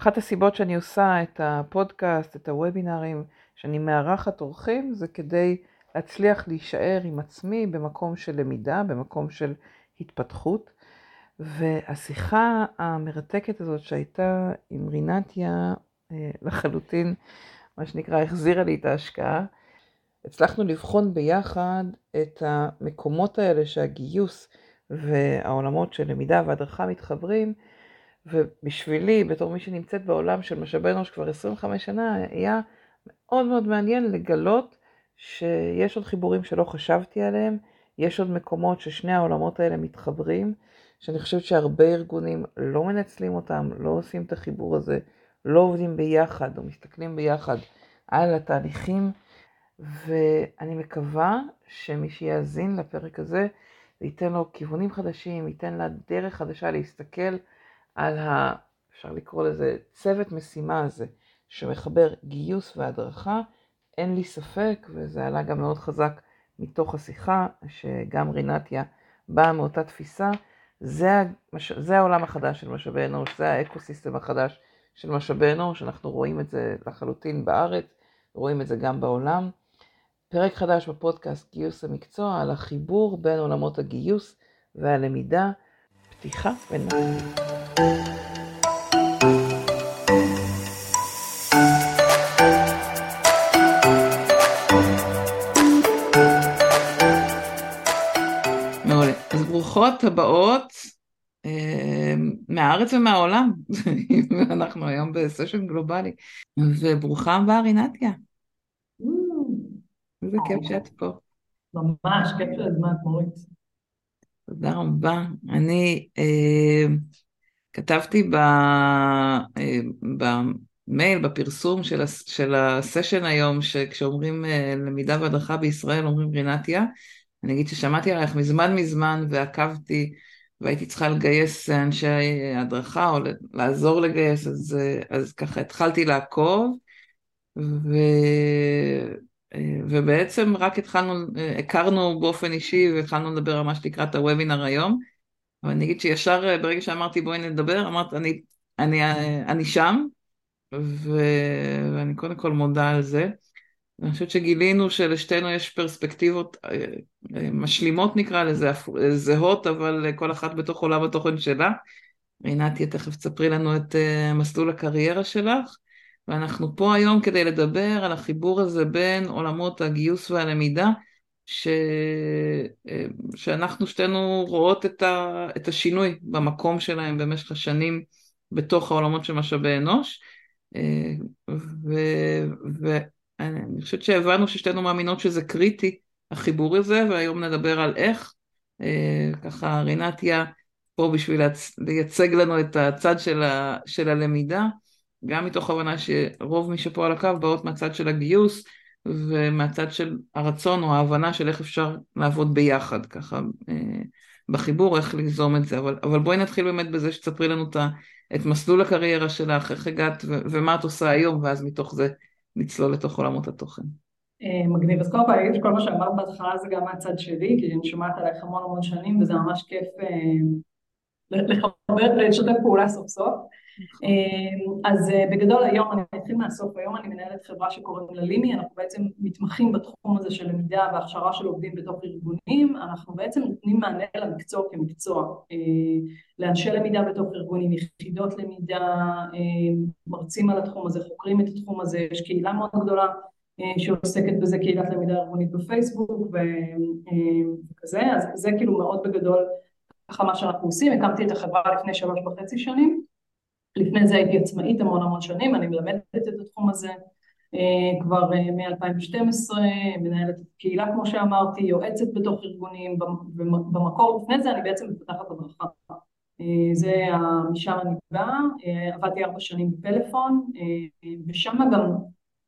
אחת הסיבות שאני עושה את הפודקאסט, את הוובינרים, שאני מארחת אורחים, זה כדי להצליח להישאר עם עצמי במקום של למידה, במקום של התפתחות. והשיחה המרתקת הזאת שהייתה עם רינתיה אה, לחלוטין, מה שנקרא, החזירה לי את ההשקעה. הצלחנו לבחון ביחד את המקומות האלה שהגיוס והעולמות של למידה והדרכה מתחברים, ובשבילי, בתור מי שנמצאת בעולם של משאבי אנוש כבר 25 שנה, היה מאוד מאוד מעניין לגלות שיש עוד חיבורים שלא חשבתי עליהם, יש עוד מקומות ששני העולמות האלה מתחברים, שאני חושבת שהרבה ארגונים לא מנצלים אותם, לא עושים את החיבור הזה, לא עובדים ביחד או מסתכלים ביחד על התהליכים, ואני מקווה שמי שיאזין לפרק הזה, זה ייתן לו כיוונים חדשים, ייתן לה דרך חדשה להסתכל על ה... אפשר לקרוא לזה צוות משימה הזה, שמחבר גיוס והדרכה, אין לי ספק, וזה עלה גם מאוד חזק מתוך השיחה, שגם רינתיה באה מאותה תפיסה, זה, המש... זה העולם החדש של משאבי אנוש, זה האקוסיסטם החדש של משאבי אנוש, אנחנו רואים את זה לחלוטין בארץ, רואים את זה גם בעולם. פרק חדש בפודקאסט גיוס המקצוע על החיבור בין עולמות הגיוס והלמידה, פתיחה ונתחיל. ברוכות הבאות אה, מהארץ ומהעולם, אנחנו היום בסשן גלובלי, וברוכה הבאה רינתיה. איזה כיף שאת פה. ממש, כיף שהזמנת מורית. תודה רבה. אני אה, כתבתי אה, במייל, בפרסום של, של הסשן היום, שכשאומרים אה, למידה והדרכה בישראל אומרים רינתיה, אני אגיד ששמעתי עלייך מזמן מזמן ועקבתי והייתי צריכה לגייס אנשי הדרכה או לעזור לגייס, אז, אז ככה התחלתי לעקוב ו... ובעצם רק התחלנו, הכרנו באופן אישי והתחלנו לדבר ממש לקראת הוובינר היום. אבל אני אגיד שישר ברגע שאמרתי בואי נדבר, אמרת אני, אני, אני שם, ו... ואני קודם כל מודה על זה. אני חושבת שגילינו שלשתינו יש פרספקטיבות אה, אה, משלימות נקרא לזה, זהות, אבל כל אחת בתוך עולם התוכן שלה. עינתיה, תכף תספרי לנו את אה, מסלול הקריירה שלך. ואנחנו פה היום כדי לדבר על החיבור הזה בין עולמות הגיוס והלמידה, ש... שאנחנו שתינו רואות את, ה... את השינוי במקום שלהם במשך השנים בתוך העולמות של משאבי אנוש. ו... ו... אני חושבת שהבנו ששתינו מאמינות שזה קריטי, החיבור הזה, והיום נדבר על איך. אה, ככה רינתיה פה בשביל לייצג לנו את הצד של, ה, של הלמידה, גם מתוך הבנה שרוב מי שפה על הקו באות מהצד של הגיוס, ומהצד של הרצון או ההבנה של איך אפשר לעבוד ביחד, ככה אה, בחיבור, איך ליזום את זה. אבל, אבל בואי נתחיל באמת בזה שתספרי לנו את מסלול הקריירה שלך, איך הגעת ומה את עושה היום, ואז מתוך זה לצלול לתוך עולמות התוכן. אה, מגניב. אז קודם כל אני אגיד שכל מה שאמרת בהתחלה זה גם מהצד שלי, כי אני שומעת עלייך המון המון שנים וזה ממש כיף אה, לחבר, לשתף פעולה סוף סוף. אה, אז בגדול היום, אני אתחיל מהסוף, היום אני מנהלת חברה שקוראים לה לימי, אנחנו בעצם מתמחים בתחום הזה של למידה והכשרה של עובדים בתוך ארגונים, אנחנו בעצם נותנים מענה למקצוע כמקצוע, לאנשי למידה בתוך ארגונים, יחידות למידה, מרצים על התחום הזה, חוקרים את התחום הזה, יש קהילה מאוד גדולה שעוסקת בזה, קהילת למידה ארגונית בפייסבוק וכזה, אז זה כאילו מאוד בגדול ככה מה שאנחנו עושים, הקמתי את החברה לפני שלוש וחצי שנים לפני זה הייתי עצמאית המון המון שנים, אני מלמדת את התחום הזה אה, כבר אה, מ-2012, מנהלת קהילה כמו שאמרתי, יועצת בתוך ארגונים, במקור לפני זה אני בעצם מפתחת הדרכה. אה, זה משם אני באה, עבדתי ארבע שנים בפלאפון, ושם גם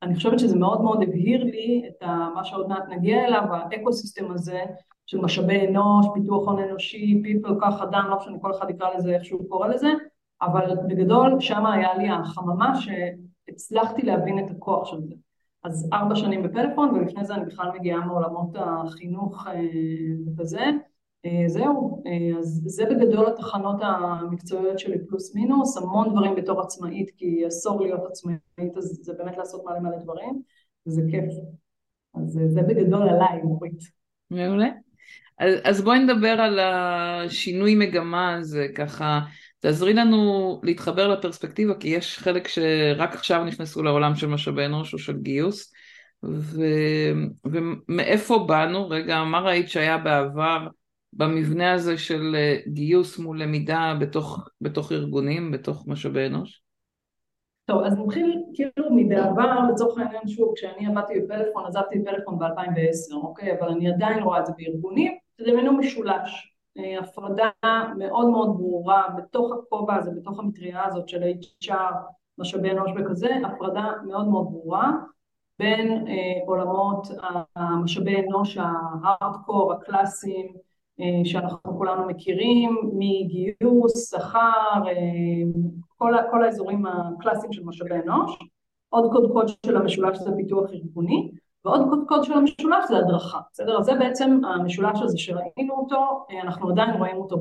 אני חושבת שזה מאוד מאוד הבהיר לי את מה שעוד מעט נגיע אליו, האקו סיסטם הזה של משאבי אנוש, פיתוח הון אנושי, people, כוח אדם, לא משנה כל אחד יקרא לזה איך שהוא קורא לזה, אבל בגדול שם היה לי החממה שהצלחתי להבין את הכוח של זה. אז ארבע שנים בפלאפון ולפני זה אני בכלל מגיעה מעולמות החינוך אה, וכזה, זהו, אז זה בגדול התחנות המקצועיות שלי פלוס מינוס, המון דברים בתור עצמאית, כי עשור להיות עצמאית אז זה באמת לעשות מלא מלא דברים, וזה כיף. אז זה בגדול עליי, מורית. מעולה. אז, אז בואי נדבר על השינוי מגמה הזה, ככה, תעזרי לנו להתחבר לפרספקטיבה, כי יש חלק שרק עכשיו נכנסו לעולם של משאבי אנוש או של גיוס, ו, ומאיפה באנו? רגע, מה ראית שהיה בעבר במבנה הזה של גיוס מול למידה בתוך, בתוך ארגונים, בתוך משאבי אנוש? טוב, אז נתחיל כאילו מבעבר, לצורך העניין שוב, כשאני עבדתי בפלאפון, עזבתי בפלאפון ב-2010, אוקיי? אבל אני עדיין רואה את זה בארגונים, ממנו משולש. אה, הפרדה מאוד מאוד ברורה בתוך הכובע הזה, בתוך המטריה הזאת של HR, משאבי אנוש וכזה, הפרדה מאוד מאוד ברורה בין אה, עולמות המשאבי אנוש ההארדקור, הקלאסיים, אה, שאנחנו כולנו מכירים, מגיוס, שכר, אה, כל, כל האזורים הקלאסיים של משאבי אנוש, עוד קודקוד של המשולש זה פיתוח ארגוני, ועוד קודקוד של המשולש זה הדרכה, בסדר? אז זה בעצם המשולש הזה שראינו אותו, אה, אנחנו עדיין רואים אותו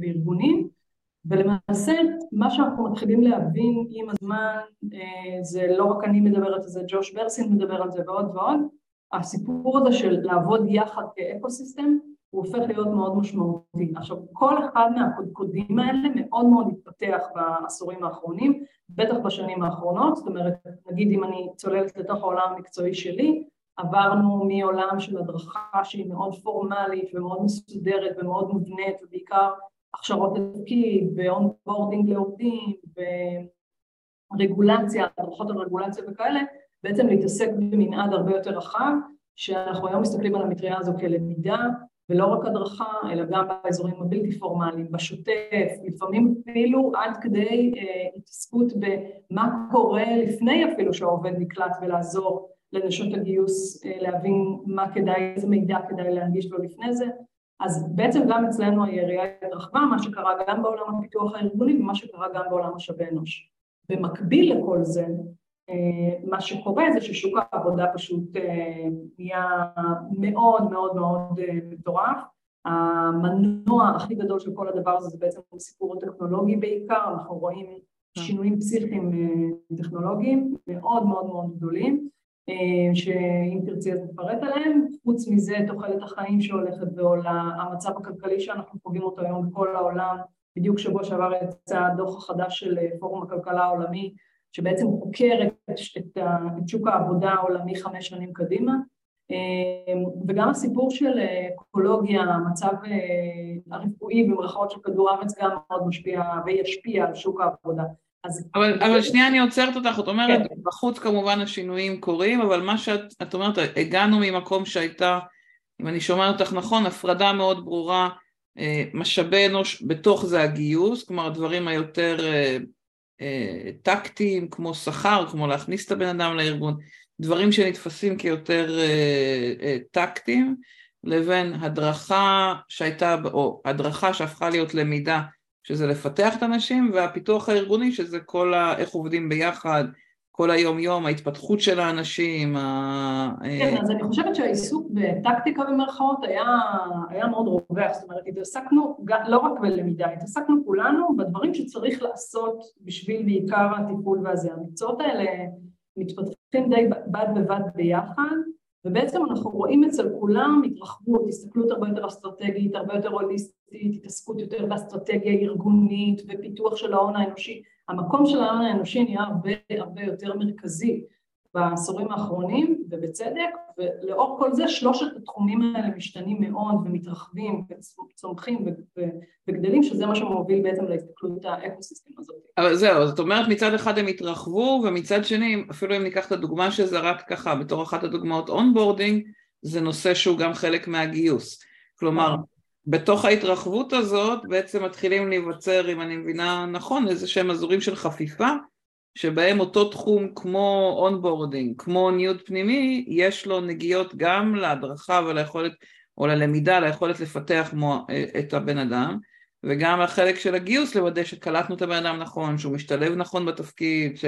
בארגונים, ולמעשה מה שאנחנו מתחילים להבין עם הזמן, זה לא רק אני מדברת על זה, ג'וש ברסין מדבר על זה ועוד ועוד, הסיפור הזה של לעבוד יחד כאקו סיסטם, הוא הופך להיות מאוד משמעותי. עכשיו, כל אחד מהקודקודים האלה מאוד מאוד התפתח בעשורים האחרונים, בטח בשנים האחרונות, זאת אומרת, נגיד אם אני צוללת לתוך העולם המקצועי שלי, עברנו מעולם של הדרכה שהיא מאוד פורמלית ומאוד מסודרת ומאוד מובנית, ובעיקר הכשרות לתפקיד ו onboarding לעובדים ורגולציה, הדרכות על רגולציה וכאלה, בעצם להתעסק במנעד הרבה יותר רחב, שאנחנו היום מסתכלים על המטריה הזו כלמידה, ולא רק הדרכה, אלא גם באזורים הבלתי פורמליים, בשוטף, לפעמים אפילו עד כדי אה, התעסקות במה קורה לפני אפילו שהעובד נקלט ולעזור לנשות הגיוס אה, להבין מה כדאי, איזה מידע כדאי להנגיש לו לפני זה. אז בעצם גם אצלנו היריעה התרחבה, מה שקרה גם בעולם הפיתוח הארגוני ומה שקרה גם בעולם משאבי אנוש. במקביל לכל זה, מה שקורה זה ששוק העבודה פשוט אה, נהיה מאוד מאוד מאוד אה, מטורף. המנוע הכי גדול של כל הדבר הזה זה בעצם סיפור טכנולוגי בעיקר, אנחנו רואים שינויים פסיכיים אה, טכנולוגיים מאוד מאוד מאוד גדולים, שאם תרצי אז נפרט עליהם. חוץ מזה, תוחלת החיים שהולכת ועולה, המצב הכלכלי שאנחנו חווים אותו היום בכל העולם, בדיוק שבוע שעבר יצא הדוח החדש של פורום הכלכלה העולמי, שבעצם חוקר את, את, את שוק העבודה העולמי חמש שנים קדימה, אמ, וגם הסיפור של אקולוגיה, המצב אה, הרפואי במרכאות של כדור הארץ גם מאוד משפיע וישפיע על שוק העבודה. אבל. אבל שנייה אני עוצרת אותך, את אומרת, כן. בחוץ כמובן השינויים קורים, אבל מה שאת אומרת, הגענו ממקום שהייתה, אם אני שומעת אותך נכון, הפרדה מאוד ברורה, אה, משאבי אנוש, בתוך זה הגיוס, כלומר הדברים היותר אה, אה, טקטיים כמו שכר, כמו להכניס את הבן אדם לארגון, דברים שנתפסים כיותר טקטיים, לבין הדרכה שהייתה, או הדרכה שהפכה להיות למידה, שזה לפתח את האנשים, והפיתוח הארגוני, שזה כל ה... איך עובדים ביחד, כל היום יום, ההתפתחות של האנשים. כן, אז אני חושבת שהעיסוק בטקטיקה במרכאות היה, היה מאוד רווח, זאת אומרת, התעסקנו לא רק בלמידה, התעסקנו כולנו בדברים שצריך לעשות בשביל בעיקר הטיפול והזה. המקצועות האלה מתפתחים די בד בבד ביחד, ובעצם אנחנו רואים אצל כולם התרחבות, הסתכלות הרבה יותר אסטרטגית, הרבה יותר הוליסטית, התעסקות יותר באסטרטגיה ארגונית ופיתוח של ההון האנושי. המקום של ההון האנושי נהיה הרבה הרבה יותר מרכזי בעשורים האחרונים, ובצדק, ולאור כל זה שלושת התחומים האלה משתנים מאוד ומתרחבים וצומחים וגדלים, שזה מה שמוביל בעצם להסתכלות ה ecosystem הזאת. אבל זהו, זאת אומרת מצד אחד הם התרחבו, ומצד שני, אפילו אם ניקח את הדוגמה שזרקת ככה, בתור אחת הדוגמאות onboarding, זה נושא שהוא גם חלק מהגיוס. כלומר, בתוך ההתרחבות הזאת בעצם מתחילים להיווצר, אם אני מבינה נכון, איזה שהם אזורים של חפיפה, שבהם אותו תחום כמו onboarding, כמו ניוד פנימי, יש לו נגיעות גם להדרכה וליכולת, או ללמידה, ליכולת לפתח מו, את הבן אדם, וגם החלק של הגיוס לוודא שקלטנו את הבן אדם נכון, שהוא משתלב נכון בתפקיד, ש,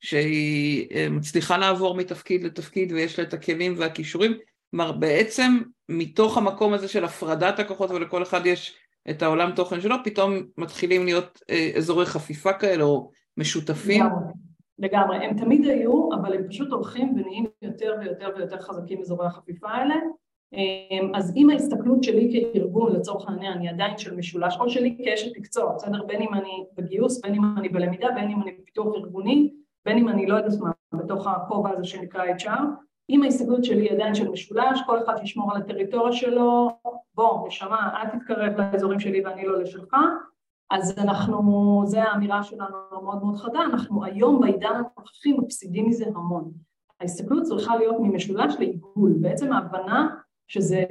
שהיא אה, מצליחה לעבור מתפקיד לתפקיד ויש לה את הכלים והכישורים, כלומר בעצם מתוך המקום הזה של הפרדת הכוחות ולכל אחד יש את העולם תוכן שלו, פתאום מתחילים להיות אה, אזורי חפיפה כאלה או משותפים? לגמרי, לגמרי. הם תמיד היו, אבל הם פשוט הולכים ונהיים יותר ויותר ויותר חזקים אזורי החפיפה האלה. אמ, אז אם ההסתכלות שלי כארגון, לצורך העניין, היא עדיין של משולש, או שלי כאשת מקצוע, בסדר? בין אם אני בגיוס, בין אם אני בלמידה, בין אם אני בפיתוח ארגוני, בין אם אני לא יודעת מה, בתוך הכובע הזה שנקרא HR, אם ההסתכלות שלי עדיין של משולש, כל אחד ישמור על הטריטוריה שלו, בוא, נשמה, אל תתקרב לאזורים שלי ואני לא לשלך, אז אנחנו, זו האמירה שלנו מאוד מאוד חדה, אנחנו היום בעידן הנוכחי מפסידים מזה המון. ההסתכלות צריכה להיות ממשולש לעיגול, בעצם ההבנה שזה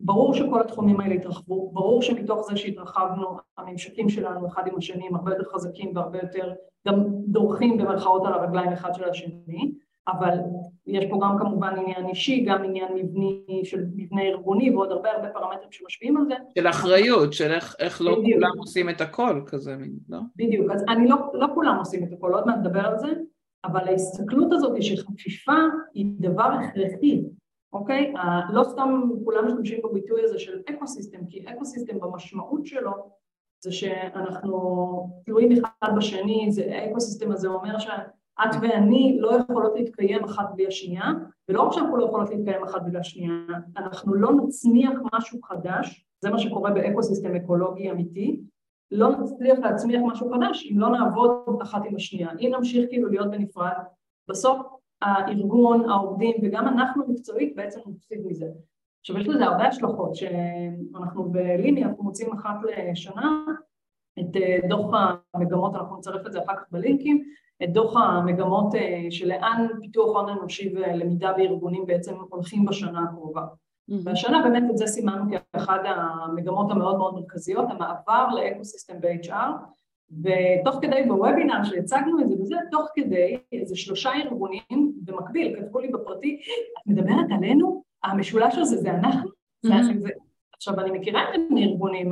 ברור שכל התחומים האלה התרחבו, ברור שמתוך זה שהתרחבנו, הממשקים שלנו אחד עם השני הם הרבה יותר חזקים והרבה יותר גם דורכים במרכאות על הרגליים אחד של השני, אבל יש פה גם כמובן עניין אישי, גם עניין מבני של מבנה ארגוני ועוד הרבה הרבה פרמטרים שמשפיעים על זה. של אחריות, של איך, איך לא בדיוק. כולם עושים את הכל כזה, לא? בדיוק, אז אני לא, לא כולם עושים את הכל, עוד מעט נדבר על זה, אבל ההסתכלות הזאת של חפיפה היא דבר הכרחי, אוקיי? לא סתם כולם משתמשים בביטוי הזה של ecosystem, כי ecosystem במשמעות שלו זה שאנחנו תלויים אחד בשני, זה ה ecosystem הזה אומר שאת ואני לא יכולות להתקיים אחת בלי השנייה, ולא רק שאנחנו לא יכולות להתקיים אחת בלי השנייה, אנחנו לא נצמיח משהו חדש, זה מה שקורה באקו סיסטם אקולוגי אמיתי, לא נצליח להצמיח משהו חדש אם לא נעבוד אחת עם השנייה. אם נמשיך כאילו להיות בנפרד, בסוף הארגון, העובדים וגם אנחנו מקצועית בעצם נפסיד מזה. עכשיו יש לזה הרבה השלכות שאנחנו בליני, אנחנו מוצאים אחת לשנה את אה, דוח המגמות, אנחנו נצרף את זה אחר כך בלינקים, את דוח המגמות אה, שלאן פיתוח הון אנושי ולמידה בארגונים בעצם הולכים בשנה הקרובה. והשנה באמת את זה סימנו כאחד המגמות המאוד מאוד מרכזיות, המעבר לאקוסיסטם ב-HR, ותוך כדי בוובינר שהצגנו את זה וזה, תוך כדי איזה שלושה ארגונים במקביל כתבו לי בפרטי, את מדברת עלינו? המשולש הזה זה אנחנו? עכשיו אני מכירה את הארגונים,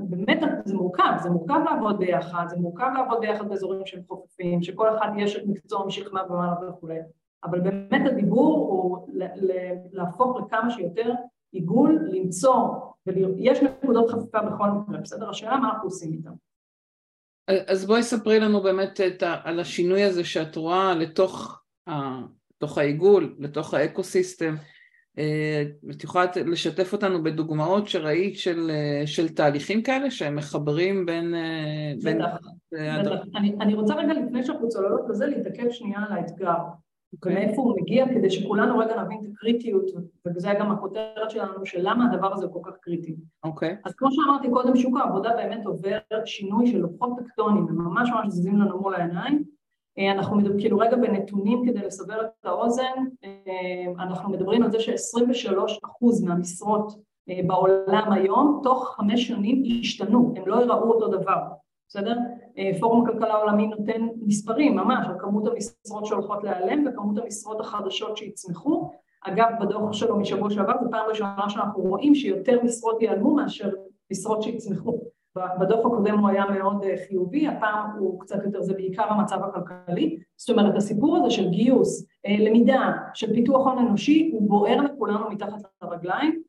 באמת זה מורכב, זה מורכב לעבוד ביחד, זה מורכב לעבוד ביחד באזורים שהם חופפים, שכל אחד יש את מקצוע משכמה ומעלה וכולי, אבל באמת הדיבור הוא להפוך לכמה שיותר עיגול, למצוא, ויש נקודות חפיפה בכל מקרה, בסדר? השאלה מה אנחנו עושים איתם. אז בואי ספרי לנו באמת ה, על השינוי הזה שאת רואה לתוך, ה, העיגול, לתוך האקו-סיסטם. אה, את יכולה לשתף אותנו בדוגמאות שראית של, של תהליכים כאלה שהם מחברים בין... אה, בין... אני, אני רוצה רגע לפני שאנחנו צוללות לזה להתעכב שנייה על האתגר. okay. ומאיפה הוא מגיע, כדי שכולנו רגע נבין את הקריטיות, וזה גם הכותרת שלנו, של למה הדבר הזה כל כך קריטי. אוקיי. Okay. אז כמו שאמרתי קודם, שוק העבודה באמת עובר שינוי של לוחות טקטונים, הם ממש ממש זזים לנו מול העיניים. אה, אנחנו מדברים, כאילו רגע בנתונים כדי לסבר את האוזן, אה, אנחנו מדברים על זה ש-23% מהמשרות אה, בעולם היום, תוך חמש שנים השתנו, הם לא יראו אותו דבר. בסדר? פורום הכלכלה העולמי נותן מספרים ממש על כמות המשרות שהולכות להיעלם וכמות המשרות החדשות שיצמחו. אגב, בדוח שלו משבוע שעבר זו פעם ראשונה שאנחנו רואים שיותר משרות ייעלמו מאשר משרות שיצמחו. בדוח הקודם הוא היה מאוד אה, חיובי, הפעם הוא קצת יותר, זה בעיקר המצב הכלכלי. זאת אומרת, הסיפור הזה של גיוס, אה, למידה, של פיתוח הון אנושי, הוא בוער לכולנו מתחת לרגליים.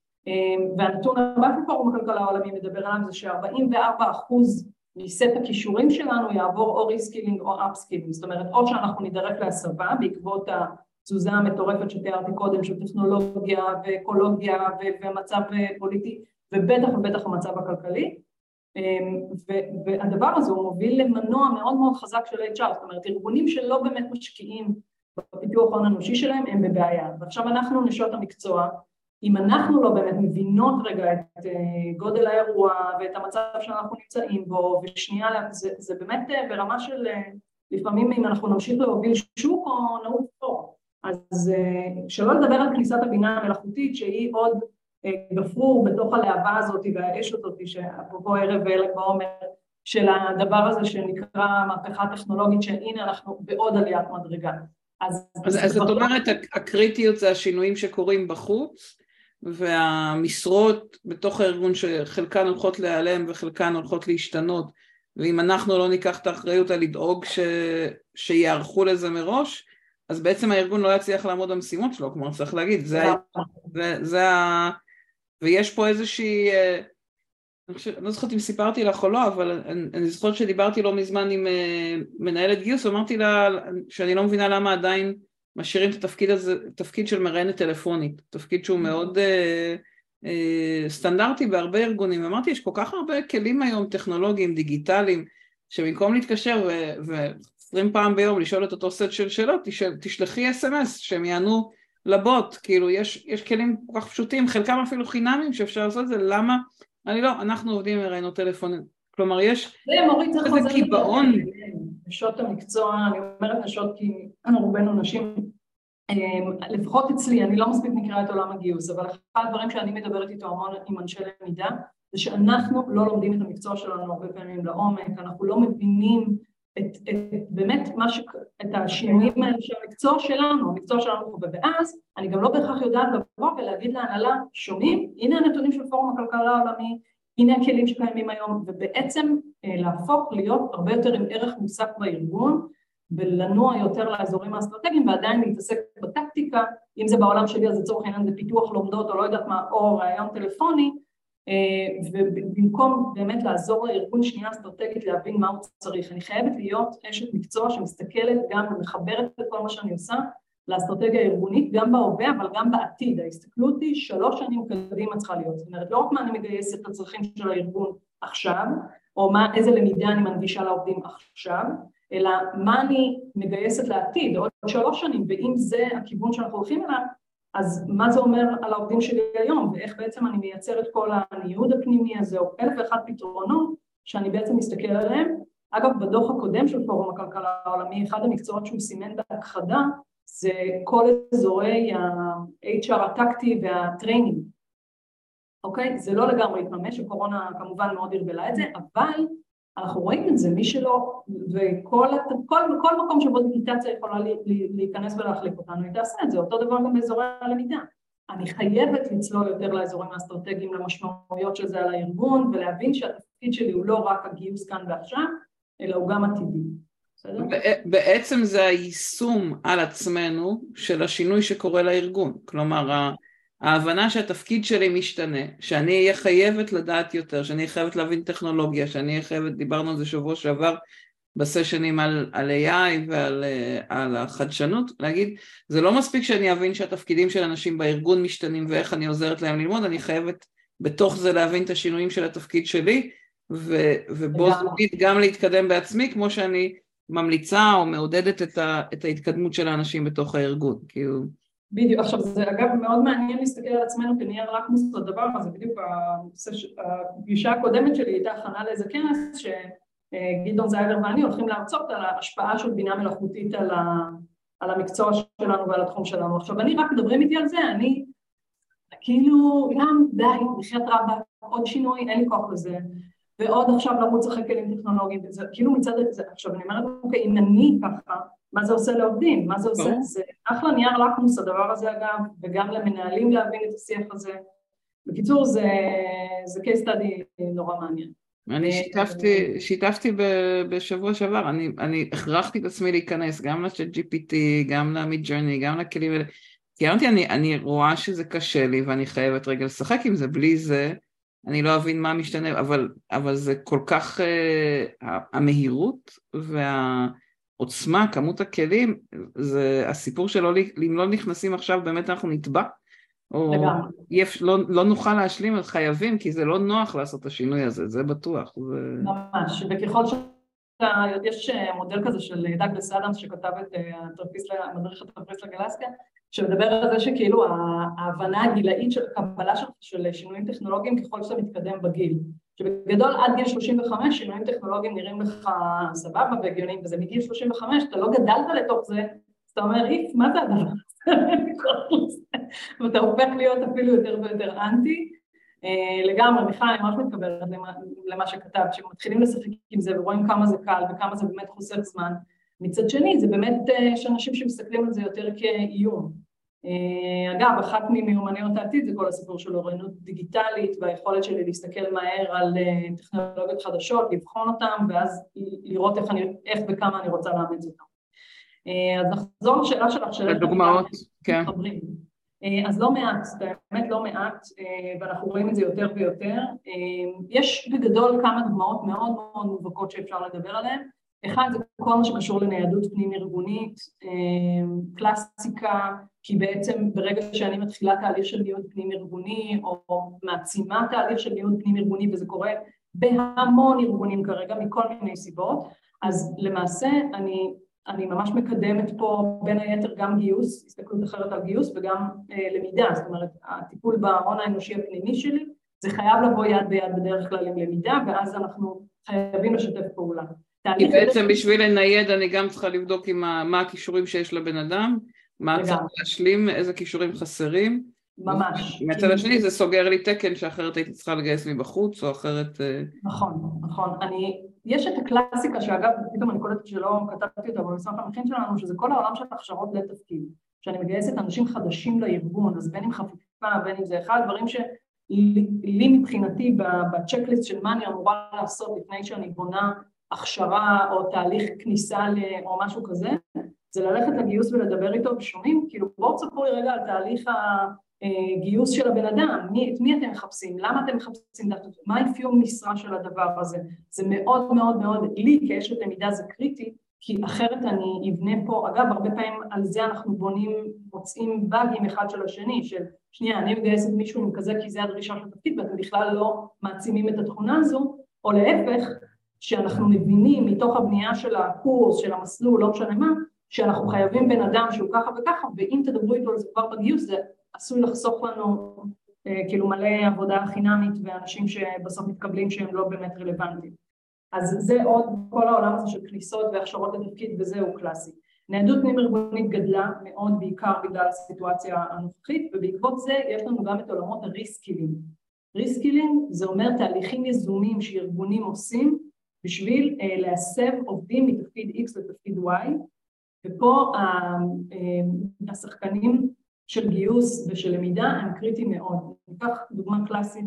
והנתון הבא של פורום הכלכלה העולמי מדבר עליו זה ש-44 אחוז מסט הכישורים שלנו יעבור או reskilling או upskilling, זאת אומרת או שאנחנו נידרש להסבה בעקבות התזוזה המטורפת שתיארתי קודם של טכנולוגיה ואקולוגיה ומצב פוליטי ובטח ובטח המצב הכלכלי והדבר הזה הוא מוביל למנוע מאוד מאוד חזק של HR, זאת אומרת ארגונים שלא באמת משקיעים בפיתוח ההון האנושי שלהם הם בבעיה ועכשיו אנחנו נשות המקצוע אם אנחנו לא באמת מבינות רגע את אה, גודל האירוע ואת המצב שאנחנו נמצאים בו, ושנייה, זה, זה באמת אה, ברמה של אה, לפעמים אם אנחנו נמשיך להוביל שוק או נעוף פה. אז שלא לדבר על כניסת הבינה המלאכותית שהיא עוד גפרור בתוך הלהבה הזאת והאש הזאת, שאפרופו ערב ול"ג בעומר, של הדבר הזה שנקרא מהפכה טכנולוגית, שהנה אנחנו בעוד עליית מדרגה. אז, אז, אז את אומרת הקריטיות זה השינויים שקורים בחוץ, והמשרות בתוך הארגון שחלקן הולכות להיעלם וחלקן הולכות להשתנות ואם אנחנו לא ניקח את האחריות על לדאוג ש... שיערכו לזה מראש אז בעצם הארגון לא יצליח לעמוד במשימות שלו, כלומר צריך להגיד, זה, זה, זה ה... ויש פה איזושהי, אה, אני, חושב, אני לא זוכרת אם סיפרתי לך או לא, אבל אני, אני זוכרת שדיברתי לא מזמן עם אה, מנהלת גיוס, ואמרתי לה שאני לא מבינה למה עדיין משאירים את התפקיד הזה, תפקיד של מראיינת טלפונית, תפקיד שהוא מאוד אה, אה, סטנדרטי בהרבה ארגונים, אמרתי יש כל כך הרבה כלים היום טכנולוגיים, דיגיטליים, שבמקום להתקשר ועשרים פעם ביום לשאול את אותו סט של שאלות, תשל, תשלחי אס.אם.אס שהם יענו לבוט, כאילו יש, יש כלים כל כך פשוטים, חלקם אפילו חינמים שאפשר לעשות את זה, למה? אני לא, אנחנו עובדים עם מראיינות טלפון, כלומר יש איזה קיבעון. נשות המקצוע, אני אומרת נשות כי רובנו נשים, אמ, לפחות אצלי, אני לא מספיק מכירה את עולם הגיוס, אבל אחד הדברים שאני מדברת איתו המון עם אנשי למידה, זה שאנחנו לא לומדים את המקצוע שלנו הרבה פעמים לעומק, אנחנו לא מבינים את, את, באמת מה ש... את השינויים האלה של המקצוע שלנו, המקצוע שלנו חווה, ואז אני גם לא בהכרח יודעת לבוא ולהגיד להנהלה, שומעים? הנה הנתונים של פורום הכלכלה העולמי, הנה הכלים שקיימים היום, ובעצם אה, להפוך להיות הרבה יותר עם ערך מוסף בארגון, ולנוע יותר לאזורים האסטרטגיים ועדיין להתעסק בטקטיקה, אם זה בעולם שלי אז לצורך העניין זה פיתוח לומדות או לא יודעת מה, או רעיון טלפוני, ובמקום באמת לעזור לארגון שנייה אסטרטגית להבין מה הוא צריך. אני חייבת להיות אשת מקצוע שמסתכלת גם ומחברת את כל מה שאני עושה לאסטרטגיה הארגונית, גם בהווה אבל גם בעתיד. ההסתכלות היא שלוש שנים קדימה צריכה להיות. זאת אומרת, לא רק מה אני מגייסת לצרכים של הארגון עכשיו, או מה, איזה למידה אני מנגישה לעובדים עכשיו, אלא מה אני מגייסת לעתיד, עוד שלוש שנים, ואם זה הכיוון שאנחנו הולכים אליו, אז מה זה אומר על העובדים שלי היום, ואיך בעצם אני מייצר את כל הניוד הפנימי הזה, או אלף ואחת פתרונות שאני בעצם מסתכל עליהם. אגב, בדוח הקודם של פורום הכלכלה העולמי, אחד המקצועות שהוא סימן בהכחדה זה כל אזורי ה-HR הטקטי וה training, אוקיי? זה לא לגמרי התממש, הקורונה כמובן מאוד ערבלה את זה, אבל אנחנו רואים את זה, מי שלא, וכל כל, כל מקום שבו דיגיטציה יכולה להיכנס ולהחליף אותנו, היא תעשה את זה, אותו דבר גם באזורי הלמידה. אני חייבת לצלול יותר לאזורים האסטרטגיים, למשמעויות של זה על הארגון, ולהבין שהתפקיד שלי הוא לא רק הגיוס כאן ועכשיו, אלא הוא גם עתידי. בעצם זה היישום על עצמנו של השינוי שקורה לארגון. כלומר, ההבנה שהתפקיד שלי משתנה, שאני אהיה חייבת לדעת יותר, שאני אהיה חייבת להבין טכנולוגיה, שאני אהיה חייבת, דיברנו על זה שבוע שעבר בסשנים על, על AI ועל על החדשנות, להגיד, זה לא מספיק שאני אבין שהתפקידים של אנשים בארגון משתנים ואיך אני עוזרת להם ללמוד, אני חייבת בתוך זה להבין את השינויים של התפקיד שלי, ו, ובו זוגית גם להתקדם בעצמי, כמו שאני ממליצה או מעודדת את, ה, את ההתקדמות של האנשים בתוך הארגון, כאילו בדיוק, עכשיו זה אגב מאוד מעניין להסתכל על עצמנו כנייר לקמוס לדבר הזה, בדיוק הפגישה הקודמת שלי הייתה הכנה לאיזה כנס שגדעון זייבר ואני הולכים להרצות על ההשפעה של בינה מלאכותית על, ה, על המקצוע שלנו ועל התחום שלנו. עכשיו אני רק מדברים איתי על זה, אני כאילו גם די, בחייאת רבאק, עוד שינוי, אין לי כוח לזה, ועוד עכשיו לרוץ אחרי כלים טכנולוגיים, וזה כאילו מצד עכשיו אני אומרת, אוקיי, אם אני ככה מה זה עושה לעובדים, מה זה עושה, זה אחלה נייר לקמוס הדבר הזה אגב, וגם למנהלים להבין את השיח הזה. בקיצור, זה, זה case study נורא מעניין. אני שיתפתי, שיתפתי בשבוע שעבר, אני, אני הכרחתי את עצמי להיכנס גם ל-chat GPT, גם ל-mid journey, גם לכלים האלה, כי אמרתי, אני, אני רואה שזה קשה לי ואני חייבת רגע לשחק עם זה, בלי זה אני לא אבין מה משתנה, אבל, אבל זה כל כך, uh, המהירות וה... העוצמה, כמות הכלים, זה הסיפור שלא, אם לא נכנסים עכשיו באמת אנחנו נטבע, או יפ, לא, לא נוכל להשלים, אז חייבים, כי זה לא נוח לעשות את השינוי הזה, זה בטוח. זה... ממש, וככל ש... יש מודל כזה של דאגלס אדמס שכתב את אה, המדריך הטרפיסט לגלסקה, שמדבר על זה שכאילו ההבנה הגילאית של הקבלה של שינויים טכנולוגיים ככל שאתה מתקדם בגיל. שבגדול עד גיל 35 שינויים טכנולוגיים נראים לך סבבה והגיוניים וזה מגיל 35 אתה לא גדלת לתוך זה אז אתה אומר איף מה זה הדבר הזה? ואתה הופך להיות אפילו יותר ויותר אנטי. אה, לגמרי מיכל אני ממש מתקבלת למה שכתבת שמתחילים לשחק עם זה ורואים כמה זה קל וכמה זה באמת חוסר זמן. מצד שני זה באמת אה, שאנשים שמסתכלים על זה יותר כאיום אגב, אחת ממיומנויות העתיד זה כל הסיפור של אוריינות דיגיטלית והיכולת שלי להסתכל מהר על אה, טכנולוגיות חדשות, לבחון אותן ואז לראות איך, אני, איך וכמה אני רוצה לאמץ אותן. אז נחזור לשאלה שלך, שאלה דוגמאות, כן. אז לא מעט, באמת לא מעט, ואנחנו רואים את זה יותר ויותר. יש בגדול כמה דוגמאות מאוד מאוד מובהקות שאפשר לדבר עליהן. אחד זה כל מה שקשור לניידות פנים ארגונית, אמ, קלאסיקה, כי בעצם ברגע שאני מתחילה תהליך של ניוד פנים ארגוני או מעצימה תהליך של ניוד פנים ארגוני וזה קורה בהמון ארגונים כרגע מכל מיני סיבות, אז למעשה אני, אני ממש מקדמת פה בין היתר גם גיוס, הסתכלות אחרת על גיוס וגם אה, למידה, זאת אומרת הטיפול בהון האנושי הפנימי שלי זה חייב לבוא יד ביד בדרך כלל עם למידה ואז אנחנו חייבים לשתף פעולה. כי בעצם בשביל לנייד אני גם צריכה לבדוק מה הכישורים שיש לבן אדם, מה צריך להשלים, איזה כישורים חסרים. ממש. מהצד השני זה סוגר לי תקן שאחרת הייתי צריכה לגייס מבחוץ או אחרת... אה, נכון, נכון. אני, יש את הקלאסיקה שאגב, פתאום אני קולטת שלא כתבתי אותה במסמך המכין שלנו, שזה כל העולם של הכשרות לתפקיד. שאני מגייסת אנשים חדשים לארגון, אז בין אם חפיפה, בין אם זה אחד הדברים שלי מבחינתי בצ'קליסט של מה אני אמורה לעשות לפני שאני בונה הכשרה או תהליך כניסה או משהו כזה, זה ללכת לגיוס ולדבר איתו ושומעים, כאילו בואו תספרו לי רגע על תהליך הגיוס של הבן אדם, מי, את מי אתם מחפשים, למה אתם מחפשים, מה האפיון משרה של הדבר הזה, זה מאוד מאוד מאוד, לי כאשת למידה זה קריטי, כי אחרת אני אבנה פה, אגב הרבה פעמים על זה אנחנו בונים, מוצאים באגים אחד של השני, של שנייה אני מגייסת מישהו עם כזה כי זה הדרישה של התפקיד ואתם בכלל לא מעצימים את התכונה הזו, או להפך, שאנחנו מבינים מתוך הבנייה של הקורס, של המסלול, לא משנה מה, שאנחנו חייבים בן אדם שהוא ככה וככה, ואם תדברו איתו על זה כבר בגיוס, זה עשוי לחסוך לנו אה, כאילו מלא עבודה חינמית ואנשים שבסוף מתקבלים שהם לא באמת רלוונטיים. אז זה עוד, כל העולם הזה של כניסות והכשרות לתפקיד וזהו קלאסי. ניידות פנים ארגונית גדלה מאוד בעיקר בגלל הסיטואציה הנוכחית ובעקבות זה יש לנו גם את עולמות ה reskilling. reskilling זה אומר תהליכים יזומים שארגונים עושים בשביל uh, להסב עובדים מתפקיד X לתפקיד Y, ופה uh, uh, השחקנים של גיוס ושל למידה הם קריטיים מאוד. ניקח דוגמה קלאסית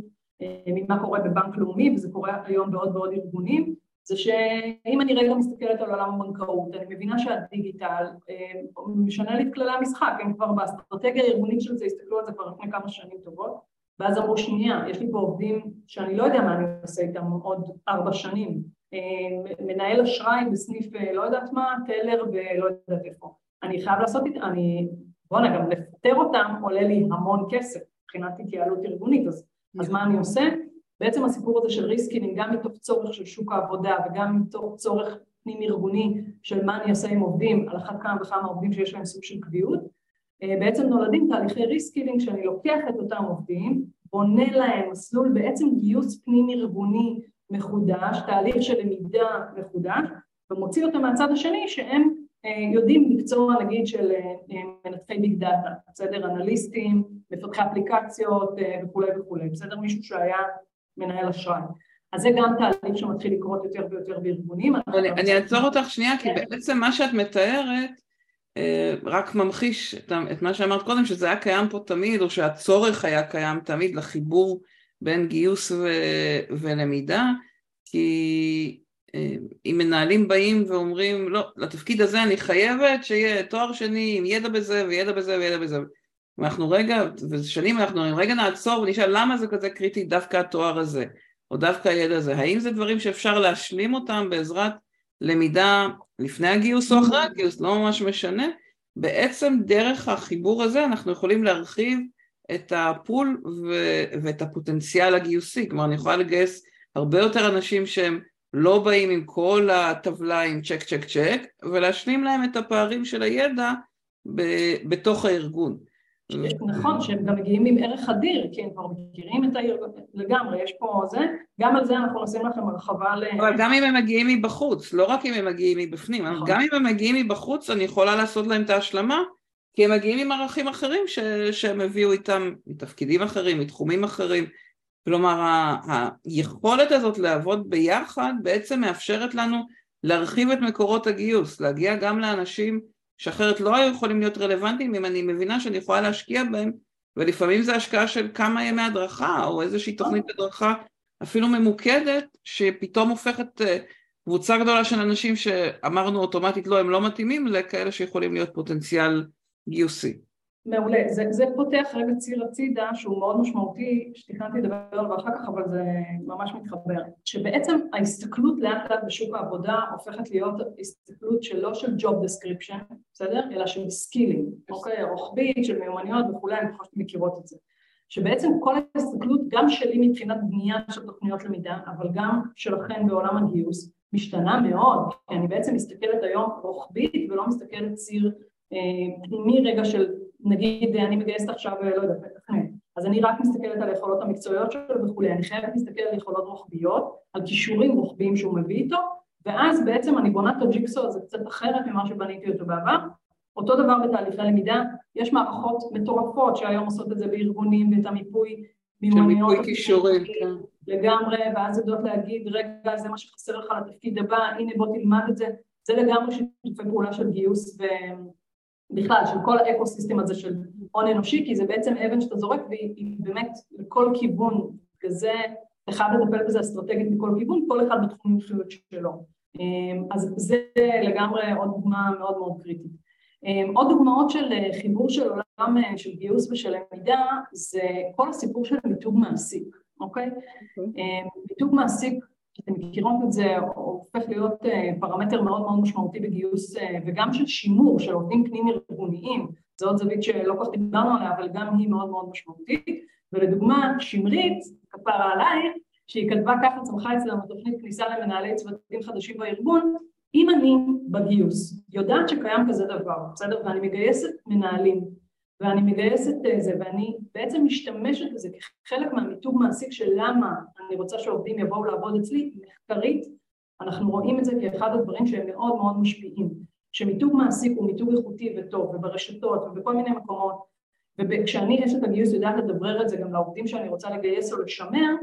ממה קורה בבנק לאומי, וזה קורה היום בעוד ועוד ארגונים, זה שאם אני רגע מסתכלת על עולם הבנקאות, אני מבינה שהדיגיטל משנה לי את כללי המשחק, הם כבר באסטרטגיה הארגונית של זה הסתכלו על זה כבר לפני כמה שנים טובות, ואז אמרו שנייה, יש לי פה עובדים שאני לא יודע מה אני עושה איתם עוד ארבע שנים, אה, מנהל אשראי בסניף אה, לא יודעת מה, טלר ולא יודעת איפה. אני חייב לעשות את זה, אני, בואנה, גם לפטר אותם עולה לי המון כסף מבחינת התייעלות ארגונית, אז, אז מה אני עושה? בעצם הסיפור הזה של reskilling, גם מתוך צורך של שוק העבודה וגם מתוך צורך פנים ארגוני של מה אני אעשה עם עובדים, על אחת כמה וכמה עובדים שיש להם סוג של קביעות, אה, בעצם נולדים תהליכי reskilling שאני לוקח את אותם עובדים, בונה להם מסלול בעצם גיוס פנים ארגוני מחודש, תהליך של למידה מחודש, ומוציא אותם מהצד השני שהם אה, יודעים מקצוע נגיד של אה, מנתחי big data, בסדר? אנליסטים, מפתחי אפליקציות אה, וכולי וכולי, בסדר? מישהו שהיה מנהל אשראי. אז זה גם תהליך שמתחיל לקרות יותר ויותר בארגונים. אני, אני אעצור אותך שנייה, כי כן. בעצם מה שאת מתארת רק ממחיש את מה שאמרת קודם, שזה היה קיים פה תמיד, או שהצורך היה קיים תמיד לחיבור בין גיוס ו, ולמידה, כי אה, אם מנהלים באים ואומרים, לא, לתפקיד הזה אני חייבת שיהיה תואר שני עם ידע בזה וידע בזה וידע בזה. ואנחנו רגע, ושנים אנחנו אומרים, רגע נעצור ונשאל למה זה כזה קריטי דווקא התואר הזה, או דווקא הידע הזה. האם זה דברים שאפשר להשלים אותם בעזרת למידה לפני הגיוס או אחרי הגיוס, לא ממש משנה. בעצם דרך החיבור הזה אנחנו יכולים להרחיב את הפול ו- ואת הפוטנציאל הגיוסי, כלומר אני יכולה לגייס הרבה יותר אנשים שהם לא באים עם כל הטבלה עם צ'ק צ'ק צ'ק ולהשלים להם את הפערים של הידע ב- בתוך הארגון. נכון, שהם גם מגיעים עם ערך אדיר, כי הם כבר מכירים את הארגון לגמרי, יש פה זה, גם על זה אנחנו עושים לכם הרחבה ל... אבל גם אם הם מגיעים מבחוץ, לא רק אם הם מגיעים מבפנים, נכון. גם אם הם מגיעים מבחוץ אני יכולה לעשות להם את ההשלמה כי הם מגיעים עם ערכים אחרים ש... שהם הביאו איתם מתפקידים אחרים, מתחומים אחרים. כלומר, ה... היכולת הזאת לעבוד ביחד בעצם מאפשרת לנו להרחיב את מקורות הגיוס, להגיע גם לאנשים שאחרת לא היו יכולים להיות רלוונטיים אם אני מבינה שאני יכולה להשקיע בהם ולפעמים זה השקעה של כמה ימי הדרכה או איזושהי תוכנית הדרכה אפילו ממוקדת שפתאום הופכת, קבוצה גדולה של אנשים שאמרנו אוטומטית לא, הם לא מתאימים, לכאלה שיכולים להיות פוטנציאל גיוסי. מעולה, זה, זה פותח רגע ציר הצידה שהוא מאוד משמעותי, שתכננתי לדבר עליו אחר כך אבל זה ממש מתחבר, שבעצם ההסתכלות לאט לאט בשוק העבודה הופכת להיות הסתכלות שלא של job description, בסדר? אלא של סקילים, אוקיי? רוחבית, של מיומנויות וכולי, אני חושבת מכירות את זה. שבעצם כל ההסתכלות, גם שלי מבחינת בנייה של תוכניות למידה, אבל גם שלכם בעולם הגיוס, משתנה מאוד, כי אני בעצם מסתכלת היום רוחבית ולא מסתכלת ציר פנימי אה, רגע של נגיד אני מגייסת עכשיו, לא יודעת, מתכנן, אז אני רק מסתכלת על היכולות המקצועיות שלו וכולי, אני חייבת להסתכל על יכולות רוחביות, על כישורים רוחביים שהוא מביא איתו, ואז בעצם אני בונה את הג'יקסו הזה קצת אחרת ממה שבניתי אותו בעבר. אותו דבר בתהליכי למידה, יש מערכות מטורפות שהיום עושות את זה בארגונים ואת המיפוי מיומנויות. מיפוי כישורים, כן. לגמרי, ואז יודעות להגיד, רגע, זה מה שחסר לך לתפקיד הבא, הנה בוא תלמד את זה. זה לגמרי שיתופי פעולה של גיוס ו... בכלל, של כל האקו-סיסטם הזה של הון אנושי, כי זה בעצם אבן שאתה זורק והיא באמת לכל כיוון, וזה, אתה חייב לטפל בזה אסטרטגית מכל כיוון, כל אחד בתחום המומחיות שלו. אמ, אז זה לגמרי עוד דוגמה מאוד מאוד קריטית. אמ, עוד דוגמאות של אה, חיבור של עולם אה, של גיוס ושל למידה, זה כל הסיפור של מיתוג מעסיק, אוקיי? Okay. אוקיי. אמ, מיתוג מעסיק אתם מכירות את זה, הופך להיות אה, פרמטר מאוד מאוד משמעותי בגיוס אה, וגם של שימור של עובדים פנים ארגוניים, זו עוד זווית שלא כל כך דיברנו עליה, אבל גם היא מאוד מאוד משמעותית. ולדוגמה, שמרית, כפרה עלייך, שהיא כתבה ככה, צמחה אצלנו תוכנית כניסה למנהלי צוותים חדשים בארגון, אם אני בגיוס יודעת שקיים כזה דבר, בסדר? ואני מגייסת מנהלים ואני מגייסת את זה, ואני בעצם משתמשת בזה כחלק מהמיתוג מעסיק של למה אני רוצה שעובדים יבואו לעבוד אצלי, מחקרית, אנחנו רואים את זה כאחד הדברים שהם מאוד מאוד משפיעים, שמיתוג מעסיק הוא מיתוג איכותי וטוב, וברשתות ובכל מיני מקומות, וכשאני אשת הגיוס יודעת לדברר את זה גם לעובדים שאני רוצה לגייס או לשמר,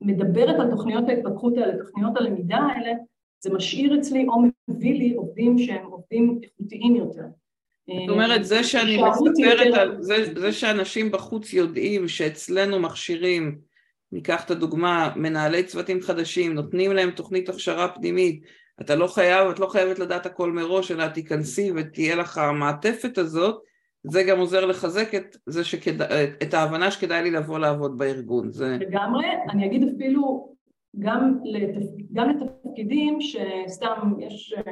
מדברת על תוכניות ההתפתחות האלה, תוכניות הלמידה האלה, זה משאיר אצלי או מביא לי עובדים שהם עובדים איכותיים יותר. זאת אומרת, זה שאני מספרת על, זה, זה שאנשים בחוץ יודעים שאצלנו מכשירים, ניקח את הדוגמה, מנהלי צוותים חדשים, נותנים להם תוכנית הכשרה פנימית, אתה לא חייב, את לא חייבת לדעת הכל מראש, אלא תיכנסי ותהיה לך המעטפת הזאת, זה גם עוזר לחזק את זה שכדא, את ההבנה שכדאי לי לבוא לעבוד בארגון. זה... לגמרי, אני אגיד אפילו גם, לתפ... גם לתפקידים שסתם יש אה,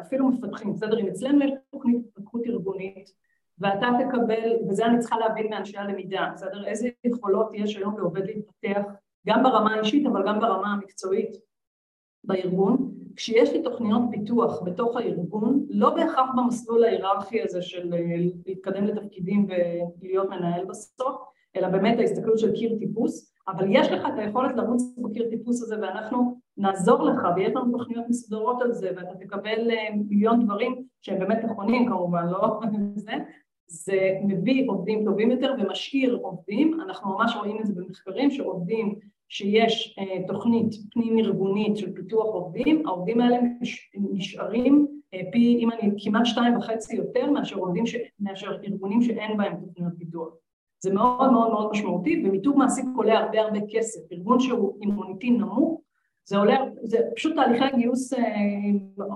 אפילו מפתחים, בסדר? אם אצלנו יש תוכנית התפתחות ארגונית ואתה תקבל, וזה אני צריכה להבין מאנשי הלמידה, בסדר? איזה יכולות יש היום לעובד להתפתח גם ברמה האישית אבל גם ברמה המקצועית בארגון, כשיש לי תוכניות פיתוח בתוך הארגון, לא בהכרח במסלול ההיררכי הזה של אה, להתקדם לתפקידים ולהיות מנהל בסוף, אלא באמת ההסתכלות של קיר טיפוס, אבל יש לך את היכולת לרוץ בקיר טיפוס הזה ואנחנו נעזור לך ויש לנו תוכניות מסודרות על זה ואתה תקבל אה, מיליון דברים שהם באמת נכונים כמובן, לא זה, זה מביא עובדים טובים יותר ומשאיר עובדים, אנחנו ממש רואים את זה במחקרים שעובדים שיש אה, תוכנית פנים ארגונית של פיתוח עובדים, העובדים האלה נשארים אה, פי, אם אני כמעט שתיים וחצי יותר מאשר עובדים, ש, מאשר ארגונים שאין בהם תוכניות פיתוח זה מאוד מאוד מאוד משמעותי, ומיתוג מעסיק עולה הרבה הרבה כסף. ארגון שהוא עם מוניטין נמוך, זה עולה, זה פשוט תהליכי הגיוס אה,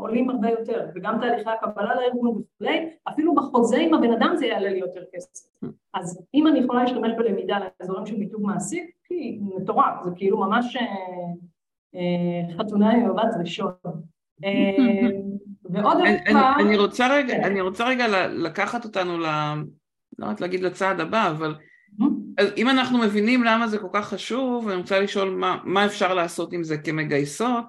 עולים הרבה יותר, וגם תהליכי הקבלה לארגון וכולי, אפילו בחוזה עם הבן אדם זה יעלה לי יותר כסף. אז אם אני יכולה להשתמש בלמידה לאזורים של מיתוג מעסיק, כי מטורף, זה כאילו ממש אה, אה, חתונה עם מבט ראשון. ועוד דבר... אני רוצה רגע, כן. אני רוצה רגע לקחת אותנו ל... לא רק להגיד לצעד הבא, אבל mm-hmm. אם אנחנו מבינים למה זה כל כך חשוב, אני רוצה לשאול מה, מה אפשר לעשות עם זה כמגייסות,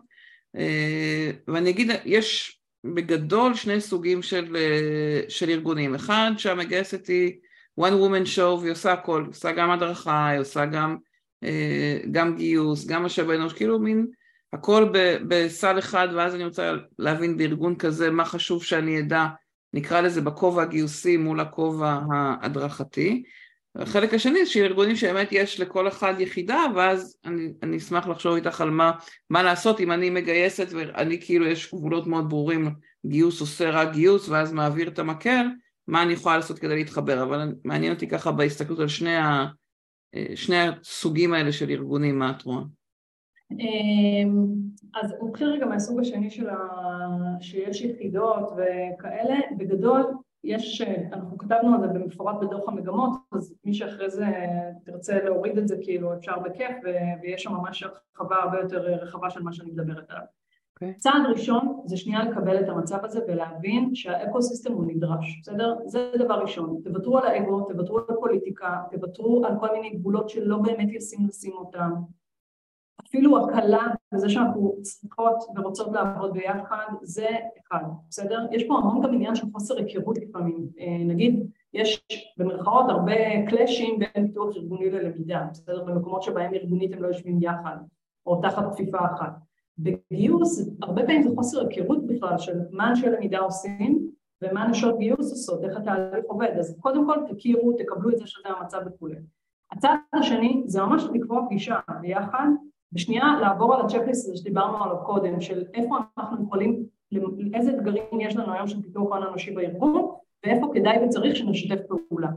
אה, ואני אגיד, יש בגדול שני סוגים של, אה, של ארגונים, אחד שהמגייסת היא one woman show והיא עושה הכל, עושה גם הדרכה, היא עושה גם, אה, גם גיוס, גם משאב אנוש, כאילו מין הכל בסל אחד, ואז אני רוצה להבין בארגון כזה מה חשוב שאני אדע נקרא לזה בכובע הגיוסי מול הכובע ההדרכתי. החלק השני זה שארגונים שבאמת יש לכל אחד יחידה ואז אני, אני אשמח לחשוב איתך על מה, מה לעשות אם אני מגייסת ואני כאילו יש גבולות מאוד ברורים גיוס עושה רק גיוס ואז מעביר את המקל מה אני יכולה לעשות כדי להתחבר? אבל מעניין אותי ככה בהסתכלות על שני, ה, שני הסוגים האלה של ארגונים מה את רואה? אמ, אז נתחיל רגע מהסוג השני של ה... שיש יחידות וכאלה, בגדול יש, אנחנו כתבנו על זה במפורט בדוח המגמות, אז מי שאחרי זה תרצה להוריד את זה כאילו אפשר בכיף ויש שם ממש הרחבה הרבה יותר רחבה של מה שאני מדברת עליו. Okay. אוקיי. צעד ראשון זה שנייה לקבל את המצב הזה ולהבין שהאקו סיסטם הוא נדרש, בסדר? זה דבר ראשון. תוותרו על האגו, תוותרו על הפוליטיקה, תוותרו על כל מיני גבולות שלא באמת ישים לשים אותם. אפילו הקלה בזה שאנחנו צריכות ורוצות לעבוד ביחד, זה אחד, בסדר? יש פה המון גם עניין של חוסר היכרות לפעמים. אה, נגיד, יש במרכאות הרבה קלאשים בין פיתוח ארגוני ללמידה, בסדר? במקומות שבהם ארגונית הם לא יושבים יחד, או תחת כפיפה אחת. בגיוס, הרבה פעמים זה חוסר היכרות בכלל של מה אנשי למידה עושים ומה נשות גיוס עושות, איך התהליך עובד, אז קודם כל תכירו, תקבלו את זה שזה המצב וכולי. הצד השני זה ממש לקבוע פגישה ביחד ושנייה לעבור על ה checklist הזה שדיברנו עליו קודם, של איפה אנחנו יכולים, איזה אתגרים יש לנו היום של פיתוח הון אנושי בארגון, ואיפה כדאי וצריך שנשתף פעולה.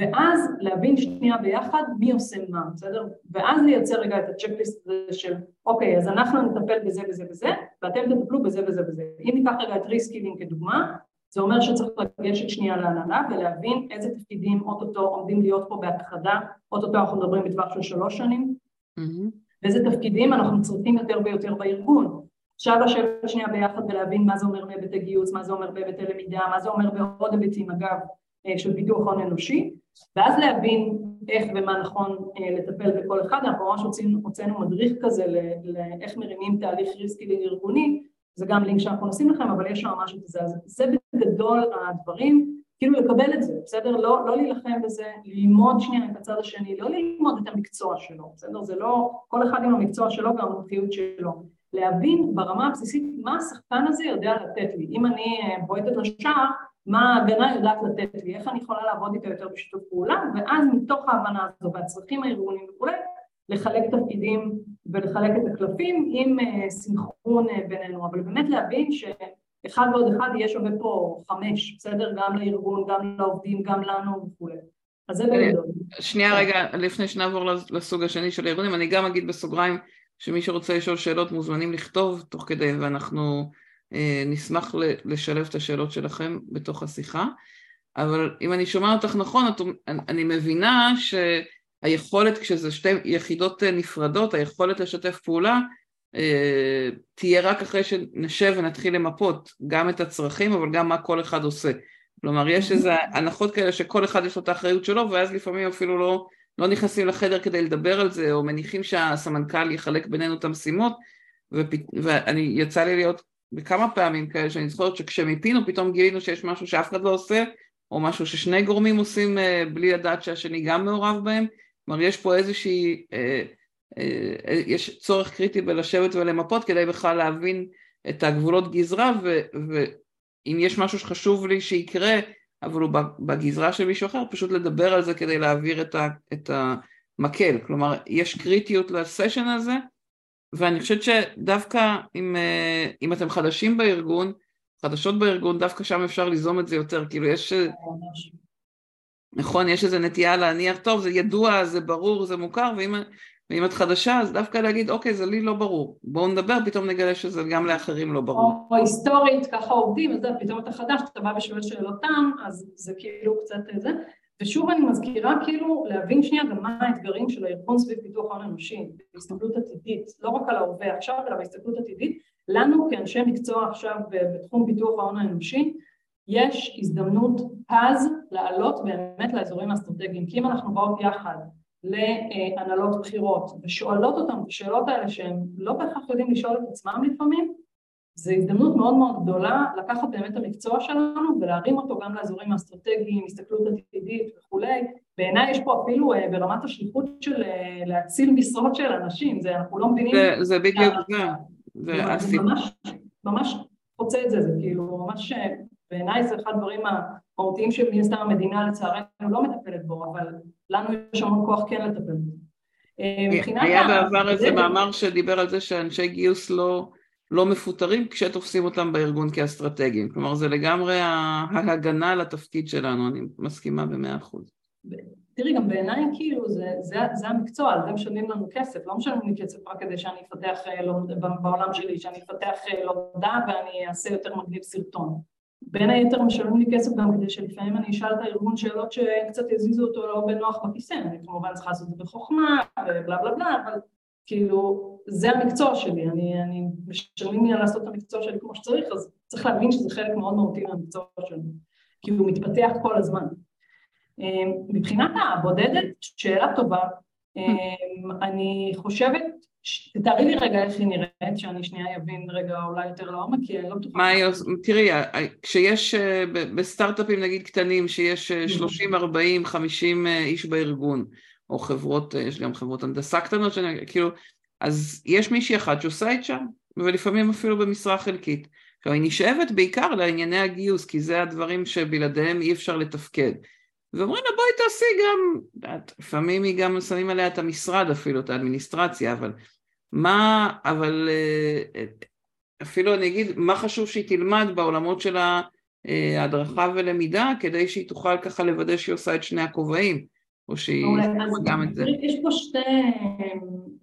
ואז להבין שנייה ביחד מי עושה מה, בסדר? ואז לייצר רגע את ה checklist הזה של אוקיי, אז אנחנו נטפל בזה וזה וזה, ואתם תטפלו בזה וזה וזה. אם ניקח רגע את reskilling כדוגמה, זה אומר שצריך לגשת שנייה להנהלה ולהבין איזה תפקידים אוטוטו עומדים להיות פה בהכחדה, אוטוטו אנחנו מדברים בטווח של שלוש שנים, mm-hmm. ואיזה תפקידים אנחנו צריכים יותר ויותר בארגון. עכשיו לשבת שנייה ביחד ולהבין מה זה אומר בהיבטי גיוס, מה זה אומר בהיבטי למידה, מה זה אומר בעוד היבטים אגב אה, של פיתוח הון אנושי, ואז להבין איך ומה נכון אה, לטפל בכל אחד, אנחנו ממש הוצאנו, מדריך כזה לאיך מרימים תהליך ריסקי ארגוני, זה גם לינק שאנחנו נשים לכם, אבל יש שם משהו כזה, אז זה בגדול הדברים, כאילו לקבל את זה, בסדר? לא, לא להילחם בזה, ללמוד שנייה את הצד השני, לא ללמוד את המקצוע שלו, בסדר? זה לא, כל אחד עם המקצוע שלו והמומחיות שלו. להבין ברמה הבסיסית מה השחקן הזה יודע לתת לי. אם אני אה, בועטת לשער, מה ההגנה יודעת לתת לי, איך אני יכולה לעבוד איתה יותר בשיתוף פעולה, ואז מתוך ההבנה הזו והצרכים הארגוניים וכולי, לחלק תפקידים ולחלק את הקלפים עם אה, סינכרון אה, בינינו, אבל באמת להבין ש... אחד ועוד אחד יהיה שווה פה חמש, בסדר? גם לארגון, גם לעובדים, גם לנו וכולי. אז זה בגדול. שנייה רגע, לפני שנעבור לסוג השני של הארגונים, אני גם אגיד בסוגריים שמי שרוצה לשאול שאלות מוזמנים לכתוב תוך כדי ואנחנו אה, נשמח לשלב את השאלות שלכם בתוך השיחה. אבל אם אני שומעת אותך נכון, את, אני מבינה שהיכולת, כשזה שתי יחידות נפרדות, היכולת לשתף פעולה אה, תהיה רק אחרי שנשב ונתחיל למפות גם את הצרכים אבל גם מה כל אחד עושה. כלומר יש איזה הנחות כאלה שכל אחד יש לו את האחריות שלו ואז לפעמים אפילו לא, לא נכנסים לחדר כדי לדבר על זה או מניחים שהסמנכ"ל יחלק בינינו את המשימות. ואני יצא לי להיות בכמה פעמים כאלה שאני זוכרת שכשמיפינו פתאום גילינו שיש משהו שאף אחד לא עושה או משהו ששני גורמים עושים אה, בלי לדעת שהשני גם מעורב בהם כלומר יש פה איזושהי אה, אה, יש צורך קריטי בלשבת ולמפות כדי בכלל להבין את הגבולות גזרה ואם יש משהו שחשוב לי שיקרה אבל הוא בגזרה של מישהו אחר פשוט לדבר על זה כדי להעביר את, ה, את המקל. כלומר יש קריטיות לסשן הזה ואני חושבת שדווקא אם, אה, אם אתם חדשים בארגון חדשות בארגון דווקא שם אפשר ליזום את זה יותר. כאילו יש נכון יש איזו נטייה להניח טוב זה ידוע זה ברור זה מוכר ואם ואם את חדשה אז דווקא להגיד אוקיי זה לי לא ברור. בואו נדבר פתאום נגלה שזה גם לאחרים לא ברור. או היסטורית ככה עובדים אז פתאום אתה חדש אתה בא ושואל שאלות תם אז זה כאילו קצת זה. ושוב אני מזכירה כאילו להבין שנייה גם מה האתגרים של הארגון סביב פיתוח הון אנושי בהסתכלות עתידית לא רק על ההווה עכשיו אלא בהסתכלות עתידית. לנו כאנשי מקצוע עכשיו בתחום פיתוח ההון האנושי יש הזדמנות פז לעלות באמת לאזורים האסטרטגיים. כי אם אנחנו באות יחד להנהלות בחירות ושואלות אותם את השאלות האלה שהם לא בהכרח יודעים לשאול את עצמם לפעמים, זו הזדמנות מאוד מאוד גדולה לקחת באמת את המקצוע שלנו ולהרים אותו גם לאזורים האסטרטגיים, הסתכלות עתידית וכולי. בעיניי יש פה אפילו אה, ברמת השליחות של אה, להציל משרות של אנשים, זה אנחנו לא מבינים... זה, זה בדיוק זה. זה ממש, ממש חוצה את זה, זה כאילו ממש, אה, בעיניי זה אחד הדברים מהותיים שמן הסתם המדינה לצערנו לא מטפלת בו, אבל לנו יש המון כוח כן לטפל בזה. אה, היה בעבר איזה מאמר שדיבר על זה שאנשי גיוס לא, לא מפוטרים כשתופסים אותם בארגון כאסטרטגיים, כלומר זה לגמרי ההגנה על התפקיד שלנו, אני מסכימה במאה אחוז. תראי, גם בעיניי כאילו זה, זה, זה המקצוע, על זה משלמים לנו כסף, לא משלמים לי כסף רק כדי שאני אפתח בעולם שלי, שאני אפתח לומדה ואני אעשה יותר מגניב סרטון. בין היתר משלמים לי כסף גם כדי שלפעמים אני אשאל את הארגון שאלות שקצת יזיזו אותו לא בנוח בכיסא, אני כמובן צריכה לעשות את זה בחוכמה ובלה בלה בלה, אבל כאילו זה המקצוע שלי, אני, אני משלמים לי לעשות את המקצוע שלי כמו שצריך, אז צריך להבין שזה חלק מאוד מהותי מהמקצוע שלי, כי הוא מתפתח כל הזמן. אמ, מבחינת הבודדת, שאלה טובה, אמ, אני חושבת, תתארי לי רגע איך היא נראית, שאני שנייה אבין רגע אולי יותר לעומק, כי אני לא בטוחה. מה היא עושה, תראי, כשיש אה, בסטארט-אפים נגיד קטנים, שיש 30, 40, 50 איש בארגון, או חברות, אה, יש גם חברות הנדסה קטנות, שאני, כאילו, אז יש מישהי אחת שעושה את שם, ולפעמים אפילו במשרה חלקית. עכשיו, היא נשאבת בעיקר לענייני הגיוס, כי זה הדברים שבלעדיהם אי אפשר לתפקד. ואומרים לה בואי תעשי גם, לפעמים היא גם שמים עליה את המשרד אפילו, את האדמיניסטרציה, אבל מה, אבל אה, אפילו אני אגיד, מה חשוב שהיא תלמד בעולמות של ההדרכה ולמידה, כדי שהיא תוכל ככה לוודא שהיא עושה את שני הכובעים, או שהיא גם את זה. יש פה שתי,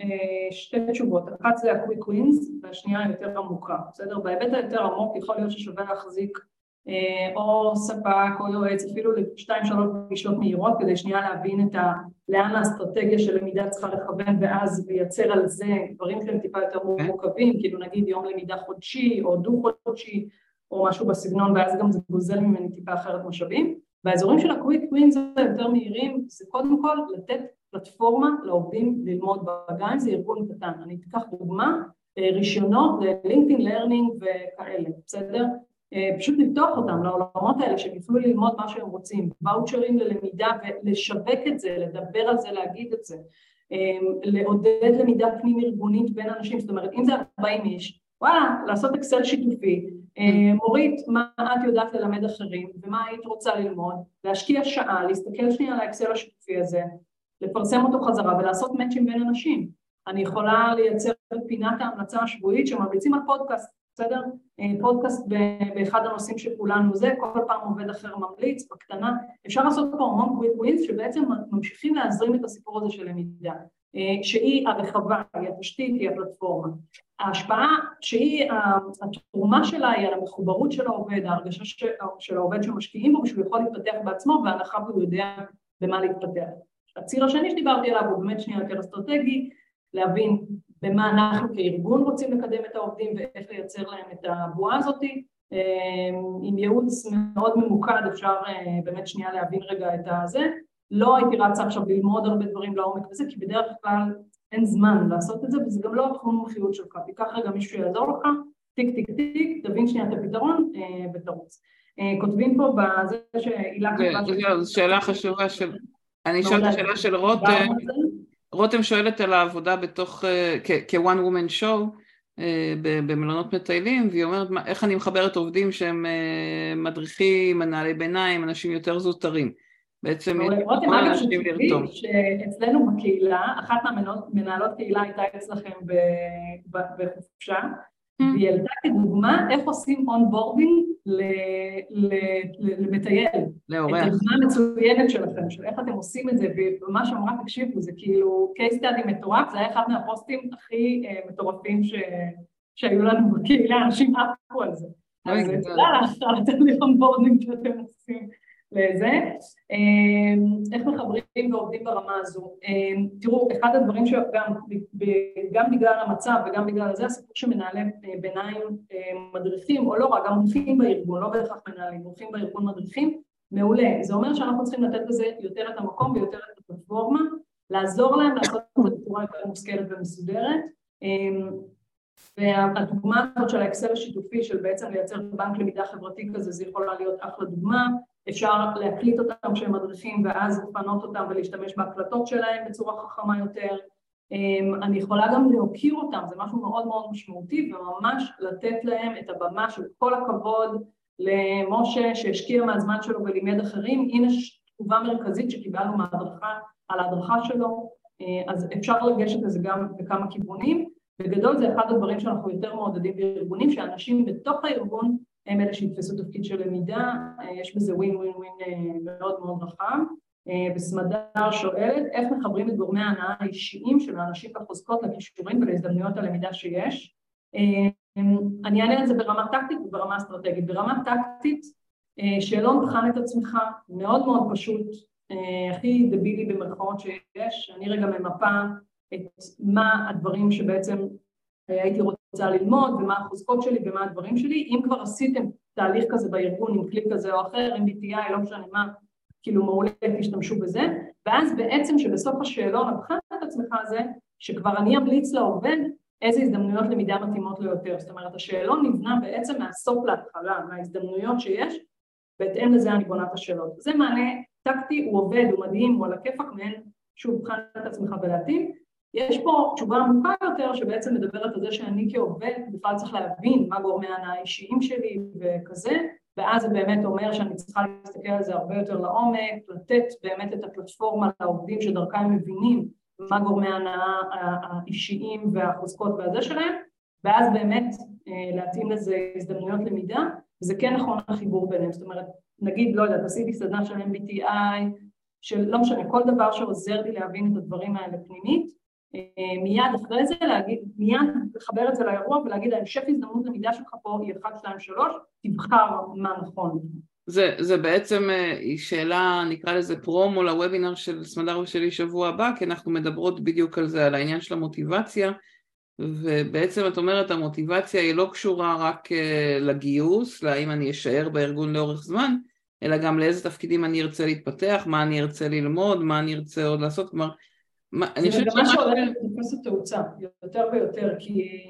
אה, שתי תשובות, אחת זה ה-quick wins והשנייה היותר עמוקה, בסדר? בהיבט היותר עמוק יכול להיות ששווה להחזיק אה, או ספק או יועץ, אפילו לשתיים שלוש פגישות מהירות כדי שנייה להבין את ה... לאן האסטרטגיה של למידה צריכה לכוון ואז לייצר על זה דברים שהם טיפה יותר כן. מורכבים, כאילו נגיד יום למידה חודשי או דו-חודשי או משהו בסגנון ואז גם זה גוזל ממני טיפה אחרת משאבים. והאזורים של ה quick wins היותר מהירים זה קודם כל לתת פלטפורמה לעובדים ללמוד בגן, זה ארגון קטן. אני אקח דוגמה, אה, רישיונות ל LinkedIn Learning וכאלה, בסדר? אה, פשוט לפתוח אותם לעולמות האלה, שהם יוכלו ללמוד מה שהם רוצים, ואוצ'רים ללמידה ולשווק את זה, לדבר על זה, להגיד את זה, אה, לעודד למידה פנים ארגונית בין אנשים, זאת אומרת אם זה 40 איש, וואלה, לעשות אקסל שיתופי, אה, מורית, מה את יודעת ללמד אחרים? ומה היית רוצה ללמוד, להשקיע שעה, להסתכל שנייה על האקסל השיתופי הזה, לפרסם אותו חזרה ולעשות מאצ'ים בין אנשים. אני יכולה לייצר פינת ההמלצה השבועית שממליצים על פודקאסט בסדר? אה, פודקאסט באחד הנושאים שכולנו זה, כל פעם עובד אחר ממליץ, בקטנה. אפשר לעשות פה המון קוויק ווינס שבעצם ממשיכים להזרים את הסיפור הזה של למידה, אה, שהיא הרחבה, היא התשתית, היא הפלטפורמה. ההשפעה שהיא, התרומה שלה היא על המחוברות של העובד, ההרגשה של העובד שמשקיעים בו ושהוא יכול להתפתח בעצמו בהנחה והוא יודע במה להתפתח. הציר השני שדיברתי עליו הוא באמת שנייה יותר אסטרטגי, להבין במה אנחנו כארגון רוצים לקדם את העובדים ואיך לייצר להם את הבועה הזאת. אמ, עם ייעוץ מאוד ממוקד אפשר אה, באמת שנייה להבין רגע את הזה. לא הייתי רצה עכשיו ללמוד הרבה דברים לעומק וזה, כי בדרך כלל אין זמן לעשות את זה, וזה גם לא תחום המומחיות שלך. תיקח רגע מישהו שיעזור לך, טיק טיק טיק, תבין שנייה את הפתרון אה, ותרוץ. אה, כותבים פה בזה שהילה כתבה... זו שאלה חשובה של... אני אשאל את השאלה של רותם. רותם שואלת על העבודה בתוך, אה, כ-one woman show אה, במלונות מטיילים, והיא אומרת איך אני מחברת עובדים שהם אה, מדריכים, מנהלי ביניים, אנשים יותר זוטרים. בעצם יש רותם, אגב, שתדעי שאצלנו בקהילה, אחת מהמנהלות קהילה הייתה אצלכם בחופשה. והיא העלתה כדוגמה איך עושים onboarding למטייל. לאורח. את הדוגמה המצוינת שלכם, של איך אתם עושים את זה, ומה שאמרה, תקשיבו, זה כאילו case study מטורף, זה היה אחד מהפוסטים הכי uh, מטורפים. שהיו לנו בקהילה, אנשים עפו על זה. אז תודה לך על התהליך onboarding שאתם עושים. לזה. אמ, איך מחברים ועובדים ברמה הזו? אמ, תראו, אחד הדברים שגם גם בגלל המצב וגם בגלל זה, הסיפור שמנהלי אה, ביניים אה, מדריכים, או לא רק, גם מומחים בארגון, לא בהכרח מנהלים, מומחים בארגון מדריכים, מעולה. זה אומר שאנחנו צריכים לתת לזה יותר את המקום ויותר את הפלטפורמה, לעזור להם לעשות את זה בצורה יותר מושכלת ומסודרת. אמ, והדוגמה הזאת של האקסל השיתופי של בעצם לייצר בנק למידה חברתי כזה, זה יכולה להיות אחלה דוגמה. אפשר להקליט אותם כשהם מדריכים ואז לפנות אותם ולהשתמש בהקלטות שלהם בצורה חכמה יותר. אמ, אני יכולה גם להוקיר אותם, זה משהו מאוד מאוד משמעותי, וממש לתת להם את הבמה של כל הכבוד למשה שהשקיע מהזמן שלו ולימד אחרים. הנה תגובה מרכזית שקיבלנו מההדרכה על ההדרכה שלו, אה, אז אפשר לגשת לזה גם בכמה כיוונים. בגדול זה אחד הדברים שאנחנו יותר מעודדים בארגונים, שאנשים בתוך הארגון הם אלה שיתפסו תפקיד של למידה, אה, יש בזה ווין ווין ווין מאוד מאוד רחב. וסמדר שואלת איך מחברים את גורמי ההנאה האישיים של האנשים בחוזקות לכישורים ולהזדמנויות הלמידה שיש. אני אענה על זה ברמה טקטית וברמה אסטרטגית. ברמה טקטית, שאלון בחן את עצמך, מאוד מאוד פשוט, הכי דבילי במרכאות שיש, אני רגע ממפה את מה הדברים שבעצם הייתי רוצה ללמוד ומה החוזקות שלי ומה הדברים שלי, אם כבר עשיתם תהליך כזה בארגון עם כלי כזה או אחר, עם BTI, לא משנה מה, כאילו מעולה, תשתמשו בזה, ואז בעצם שבסוף השאלון הבחן את עצמך הזה, שכבר אני אמליץ לעובד איזה הזדמנויות למידה מתאימות לו יותר, זאת אומרת השאלון נבנה בעצם מהסוף להתחלה, מההזדמנויות שיש, בהתאם לזה אני בונה את השאלות. זה מענה טקטי, הוא עובד, הוא מדהים, הוא על הכיפאק מעין, שוב, בחן את עצמך ולהתאים. יש פה תשובה עמוקה יותר שבעצם מדברת על זה שאני כעובד בכלל צריך להבין מה גורמי ההנאה האישיים שלי וכזה, ואז זה באמת אומר שאני צריכה להסתכל על זה הרבה יותר לעומק, לתת באמת את הפלטפורמה לעובדים שדרכה הם מבינים מה גורמי ההנאה האישיים והחוזקות והזה שלהם, ואז באמת אה, להתאים לזה הזדמנויות למידה, וזה כן נכון החיבור ביניהם, זאת אומרת, נגיד, לא יודעת, עשיתי סדנה של MBTI, של לא משנה, כל דבר שעוזר לי להבין את הדברים האלה פנימית, מיד אחרי זה להגיד, מיד לחבר את זה לאירוע ולהגיד ההמשך הזדמנות למידה שלך פה היא 1, 2, 3, תבחר מה נכון. זה, זה בעצם אה, היא שאלה, נקרא לזה פרומו לוובינר של סמדר ושלי שבוע הבא, כי אנחנו מדברות בדיוק על זה, על העניין של המוטיבציה, ובעצם את אומרת המוטיבציה היא לא קשורה רק אה, לגיוס, להאם אני אשאר בארגון לאורך זמן, אלא גם לאיזה תפקידים אני ארצה להתפתח, מה אני ארצה ללמוד, מה אני ארצה עוד לעשות, כלומר אני חושבת שמה שהולך לתפוס תאוצה יותר ויותר, כי,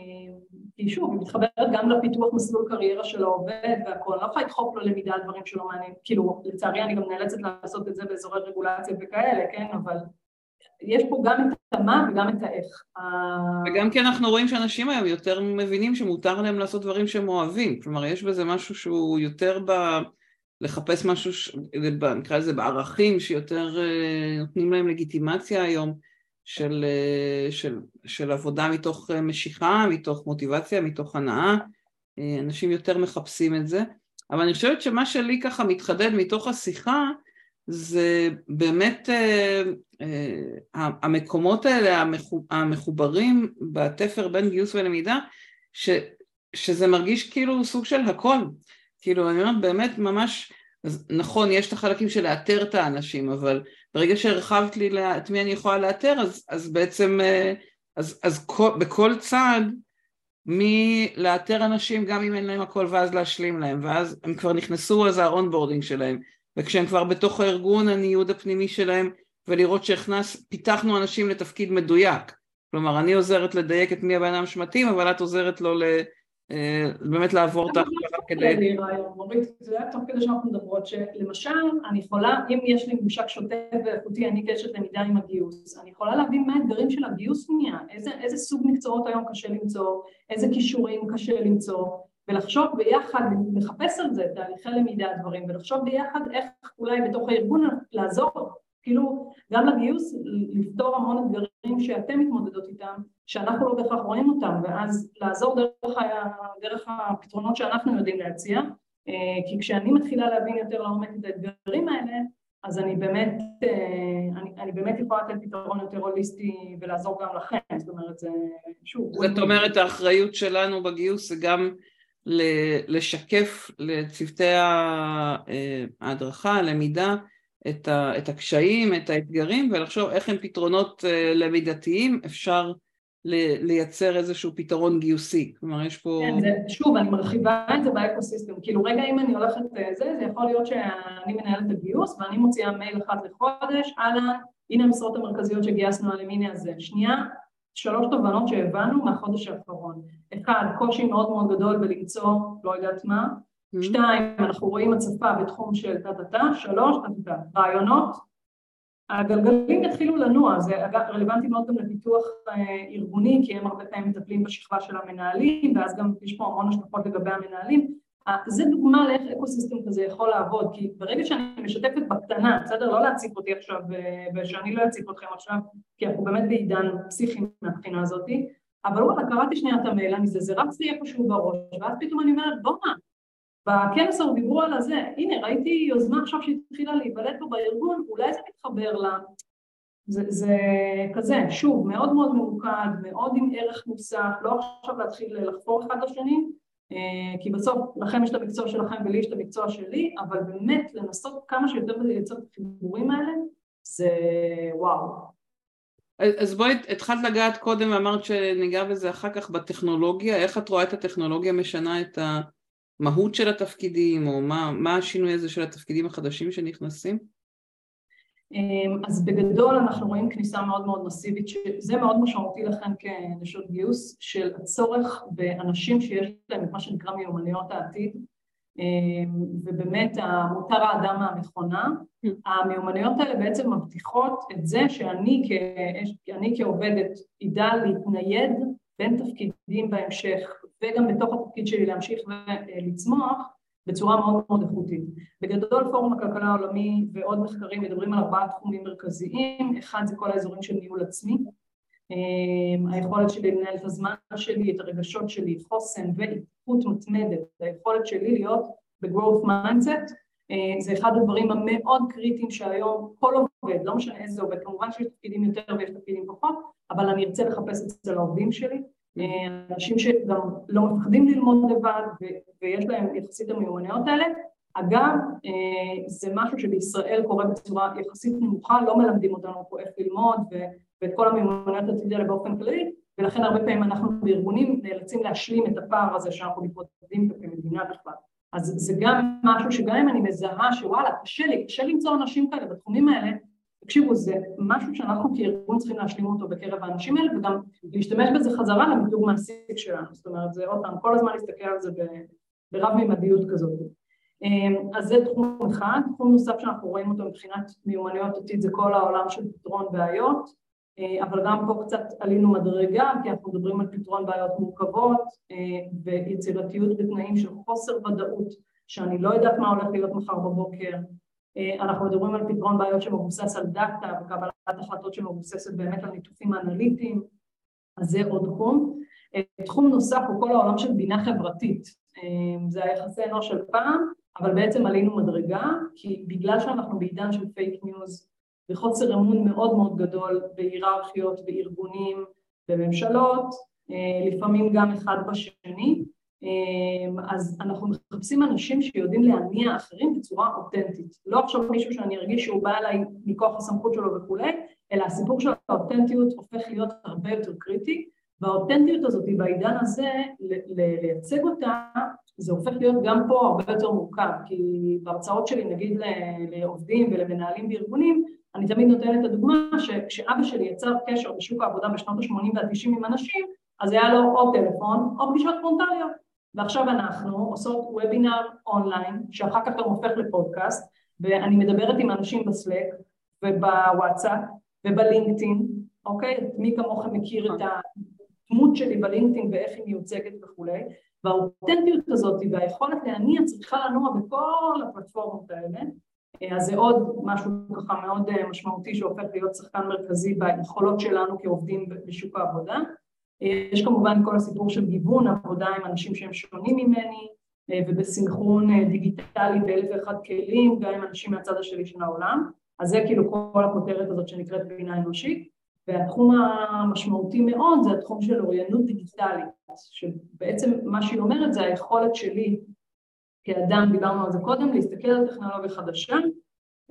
כי שוב, היא מתחברת גם לפיתוח מסלול קריירה של העובד והכל, אני לא יכולה לדחוף לו למידה על דברים שלא מעניין, כאילו, לצערי אני גם נאלצת לעשות את זה באזורי רגולציה וכאלה, כן, אבל יש פה גם את המה וגם את האיך. וגם כי אנחנו רואים שאנשים היום יותר מבינים שמותר להם לעשות דברים שהם אוהבים, כלומר יש בזה משהו שהוא יותר ב... לחפש משהו, נקרא לזה בערכים שיותר אה, נותנים להם לגיטימציה היום של, אה, של, של עבודה מתוך אה, משיכה, מתוך מוטיבציה, מתוך הנאה, אנשים יותר מחפשים את זה, אבל אני חושבת שמה שלי ככה מתחדד מתוך השיחה זה באמת המקומות האלה המחוברים בתפר בין גיוס ולמידה, ש, שזה מרגיש כאילו סוג של הכל, כאילו אני אומרת באמת ממש, נכון יש את החלקים של לאתר את האנשים אבל ברגע שהרחבת לי את מי אני יכולה לאתר אז, אז בעצם אה, אז, אז כל, בכל צעד מלאתר אנשים גם אם אין להם הכל ואז להשלים להם ואז הם כבר נכנסו אז ה onboarding שלהם. וכשהם כבר בתוך הארגון הניוד הפנימי שלהם ולראות שהכנס, פיתחנו אנשים לתפקיד מדויק. כלומר אני עוזרת לדייק את מי הבן אדם שמתאים אבל את עוזרת לו באמת לעבור את ההכשרה כדי... זה היה תוך כדי שאנחנו מדברות, שלמשל אני יכולה, אם יש לי ממשק שוטף ואיכותי, אני קשת למידה עם הגיוס, אני יכולה להבין מה האתגרים של הגיוס נהיה, איזה, איזה סוג מקצועות היום קשה למצוא, איזה כישורים קשה למצוא, ולחשוב ביחד, לחפש על זה תהליכי למידה דברים, ולחשוב ביחד איך אולי בתוך הארגון לעזור כאילו גם לגיוס לפתור המון אתגרים שאתם מתמודדות איתם, שאנחנו לא בהכרח רואים אותם, ואז לעזור דרך, ה, דרך הפתרונות שאנחנו יודעים להציע, אה, כי כשאני מתחילה להבין יותר לעומק את האתגרים האלה, אז אני באמת, אה, אני, אני באמת יכולה לתת פתרון יותר הוליסטי ולעזור גם לכם, זאת אומרת זה שוב... זאת אומרת האחריות שלנו בגיוס זה גם לשקף לצוותי אה, ההדרכה, הלמידה, את, ה, את הקשיים, את האתגרים, ולחשוב איך הם פתרונות uh, למידתיים אפשר לייצר איזשהו פתרון גיוסי. כלומר, יש פה... כן, זה, שוב, אני מרחיבה את זה באקוסיסטם. כאילו, רגע, אם אני הולכת אה, זה, יכול להיות שאני מנהלת הגיוס, ואני מוציאה מייל אחת לחודש, אהלן, הנה המשרות המרכזיות שגייסנו על המיני הזה. שנייה, שלוש תובנות שהבנו מהחודש האחרון. אחד, קושי מאוד מאוד גדול בלמצוא, לא יודעת מה. שתיים, אנחנו רואים הצפה בתחום של טה-טה-טה, שלוש, טה-טה-טה. רעיונות, הגלגלים יתחילו לנוע, זה רלוונטי מאוד גם לפיתוח אה, ארגוני, כי הם הרבה פעמים מטפלים בשכבה של המנהלים, ואז גם יש פה המון השלכות לגבי המנהלים. זה דוגמה לאיך אקוסיסטם כזה יכול לעבוד, כי ברגע שאני משתפת בקטנה, בסדר? לא להציף אותי עכשיו, אה, ושאני לא אציף אתכם עכשיו, כי אנחנו באמת בעידן פסיכי מהבחינה הזאתי, אבל וואלה, קראתי שנייה את המייל, אני זה, זה רץ לי איפשהו בראש, ואז פתאום אני אומרת, בוא'נה, בכנס ההוא דיברו על הזה, הנה ראיתי יוזמה עכשיו שהתחילה להיוולד פה בארגון, אולי זה מתחבר לה. זה, זה כזה, שוב, מאוד מאוד ממוקד, מאוד עם ערך מוסף, לא עכשיו להתחיל לחפור אחד לשני, אה, כי בסוף לכם יש את המקצוע שלכם ולי יש את המקצוע שלי, אבל באמת לנסות כמה שיותר לייצר את החיבורים האלה, זה וואו. אז בואי, התחלת לגעת קודם ואמרת שניגע בזה אחר כך בטכנולוגיה, איך את רואה את הטכנולוגיה משנה את המהות של התפקידים, או מה, מה השינוי הזה של התפקידים החדשים שנכנסים? אמ, אז בגדול אנחנו רואים כניסה מאוד מאוד מסיבית, שזה מאוד משמעותי לכן כנשות גיוס, של הצורך באנשים שיש להם את מה שנקרא מיומנויות העתיד, אמ, ובאמת מותר האדם מהמכונה, המיומנויות האלה בעצם מבטיחות את זה שאני כ... כעובדת אדע להתנייד בין תפקידים בהמשך וגם בתוך התפקיד שלי להמשיך ולצמוח בצורה מאוד מאוד איכותית. בגדול פורום הכלכלה העולמי ועוד מחקרים מדברים על ארבעה תחומים מרכזיים, אחד זה כל האזורים של ניהול עצמי, אמ, היכולת שלי לנהל את הזמן שלי, את הרגשות שלי, חוסן ואיכות מתמדת, היכולת שלי להיות ב-growth mindset, אה, זה אחד הדברים המאוד קריטיים שהיום כל עובד, לא משנה איזה עובד, כמובן שיש תפקידים יותר ויש תפקידים פחות, אבל אני ארצה לחפש אצל העובדים שלי, אה, אנשים שגם לא מפחדים ללמוד לבד ויש להם יחסית המיומנויות האלה. אגב, אה, זה משהו שבישראל קורה בצורה יחסית נמוכה, לא מלמדים אותנו פה איך ללמוד ואת כל המיומנויות העתיד האלה באופן כללי, ולכן הרבה פעמים אנחנו בארגונים נאלצים להשלים את הפער הזה שאנחנו מתמודדים כמדינה בכלל. אז זה גם משהו שגם אם אני מזהה שוואלה, קשה לי, קשה למצוא אנשים כאלה בתחומים האלה, תקשיבו, זה משהו שאנחנו כארגון צריכים להשלים אותו בקרב האנשים האלה וגם להשתמש בזה חזרה למיתוג מעסיק שלנו, זאת אומרת, זה עוד פעם, כל הזמן להסתכל על זה ברב מימדיות כזאת. אמ, אז זה תחום אחד, תחום נוסף שאנחנו רואים אותו מבחינת מיומנויות עתיד זה כל העולם של פתרון בעיות, אה, אבל גם פה קצת עלינו מדרגה, כי אנחנו מדברים על פתרון בעיות מורכבות אה, ויצירתיות בתנאים של חוסר ודאות, שאני לא יודעת מה הולך להיות מחר בבוקר, אנחנו מדברים על פתרון בעיות שמבוסס על דאטה וקבלת החלטות שמבוססת באמת על ניתוחים אנליטיים, אז זה עוד תחום. תחום נוסף הוא כל העולם של בינה חברתית, זה היחסי אנוש של פעם, אבל בעצם עלינו מדרגה, כי בגלל שאנחנו בעידן של fake news וחוסר אמון מאוד מאוד גדול בהיררכיות, בארגונים, בממשלות, אה, לפעמים גם אחד בשני, אה, אז אנחנו מחפשים אנשים שיודעים להניע אחרים בצורה אותנטית. לא עכשיו מישהו שאני ארגיש שהוא בא אליי מכוח הסמכות שלו וכולי, אלא הסיפור של האותנטיות הופך להיות הרבה יותר קריטי, והאותנטיות הזאת בעידן הזה, לייצג אותה, זה הופך להיות גם פה הרבה יותר מורכב, כי בהרצאות שלי נגיד לעובדים ולמנהלים בארגונים, אני תמיד נותנת את הדוגמה שכשאבא שלי יצר קשר בשוק העבודה בשנות ה-80 וה-90 עם אנשים, אז היה לו או טלפון או פגישות פרונטליות. ועכשיו אנחנו עושות וובינר אונליין, שאחר כך גם הופך לפודקאסט, ואני מדברת עם אנשים בסלק ובוואטסאפ ובלינקדאין, אוקיי? מי כמוכם מכיר את הדמות שלי בלינקדאין ואיך היא מיוצגת וכולי, והאותנטיות הזאת והיכולת להניע צריכה לנוע בכל הפלטפורמות האלה, אז זה עוד משהו ככה מאוד אה, משמעותי שהופך להיות שחקן מרכזי ביכולות שלנו כעובדים בשוק העבודה. אה, יש כמובן כל הסיפור של גיוון עבודה עם אנשים שהם שונים ממני אה, ובסינכרון דיגיטלי באלף ואחד כלים גם עם אנשים מהצד השני של העולם, אז זה כאילו כל הכותרת הזאת שנקראת בינה אנושית. והתחום המשמעותי מאוד זה התחום של אוריינות דיגיטלית, שבעצם מה שהיא אומרת זה היכולת שלי כאדם, דיברנו על זה קודם, להסתכל על טכנולוגיה חדשה,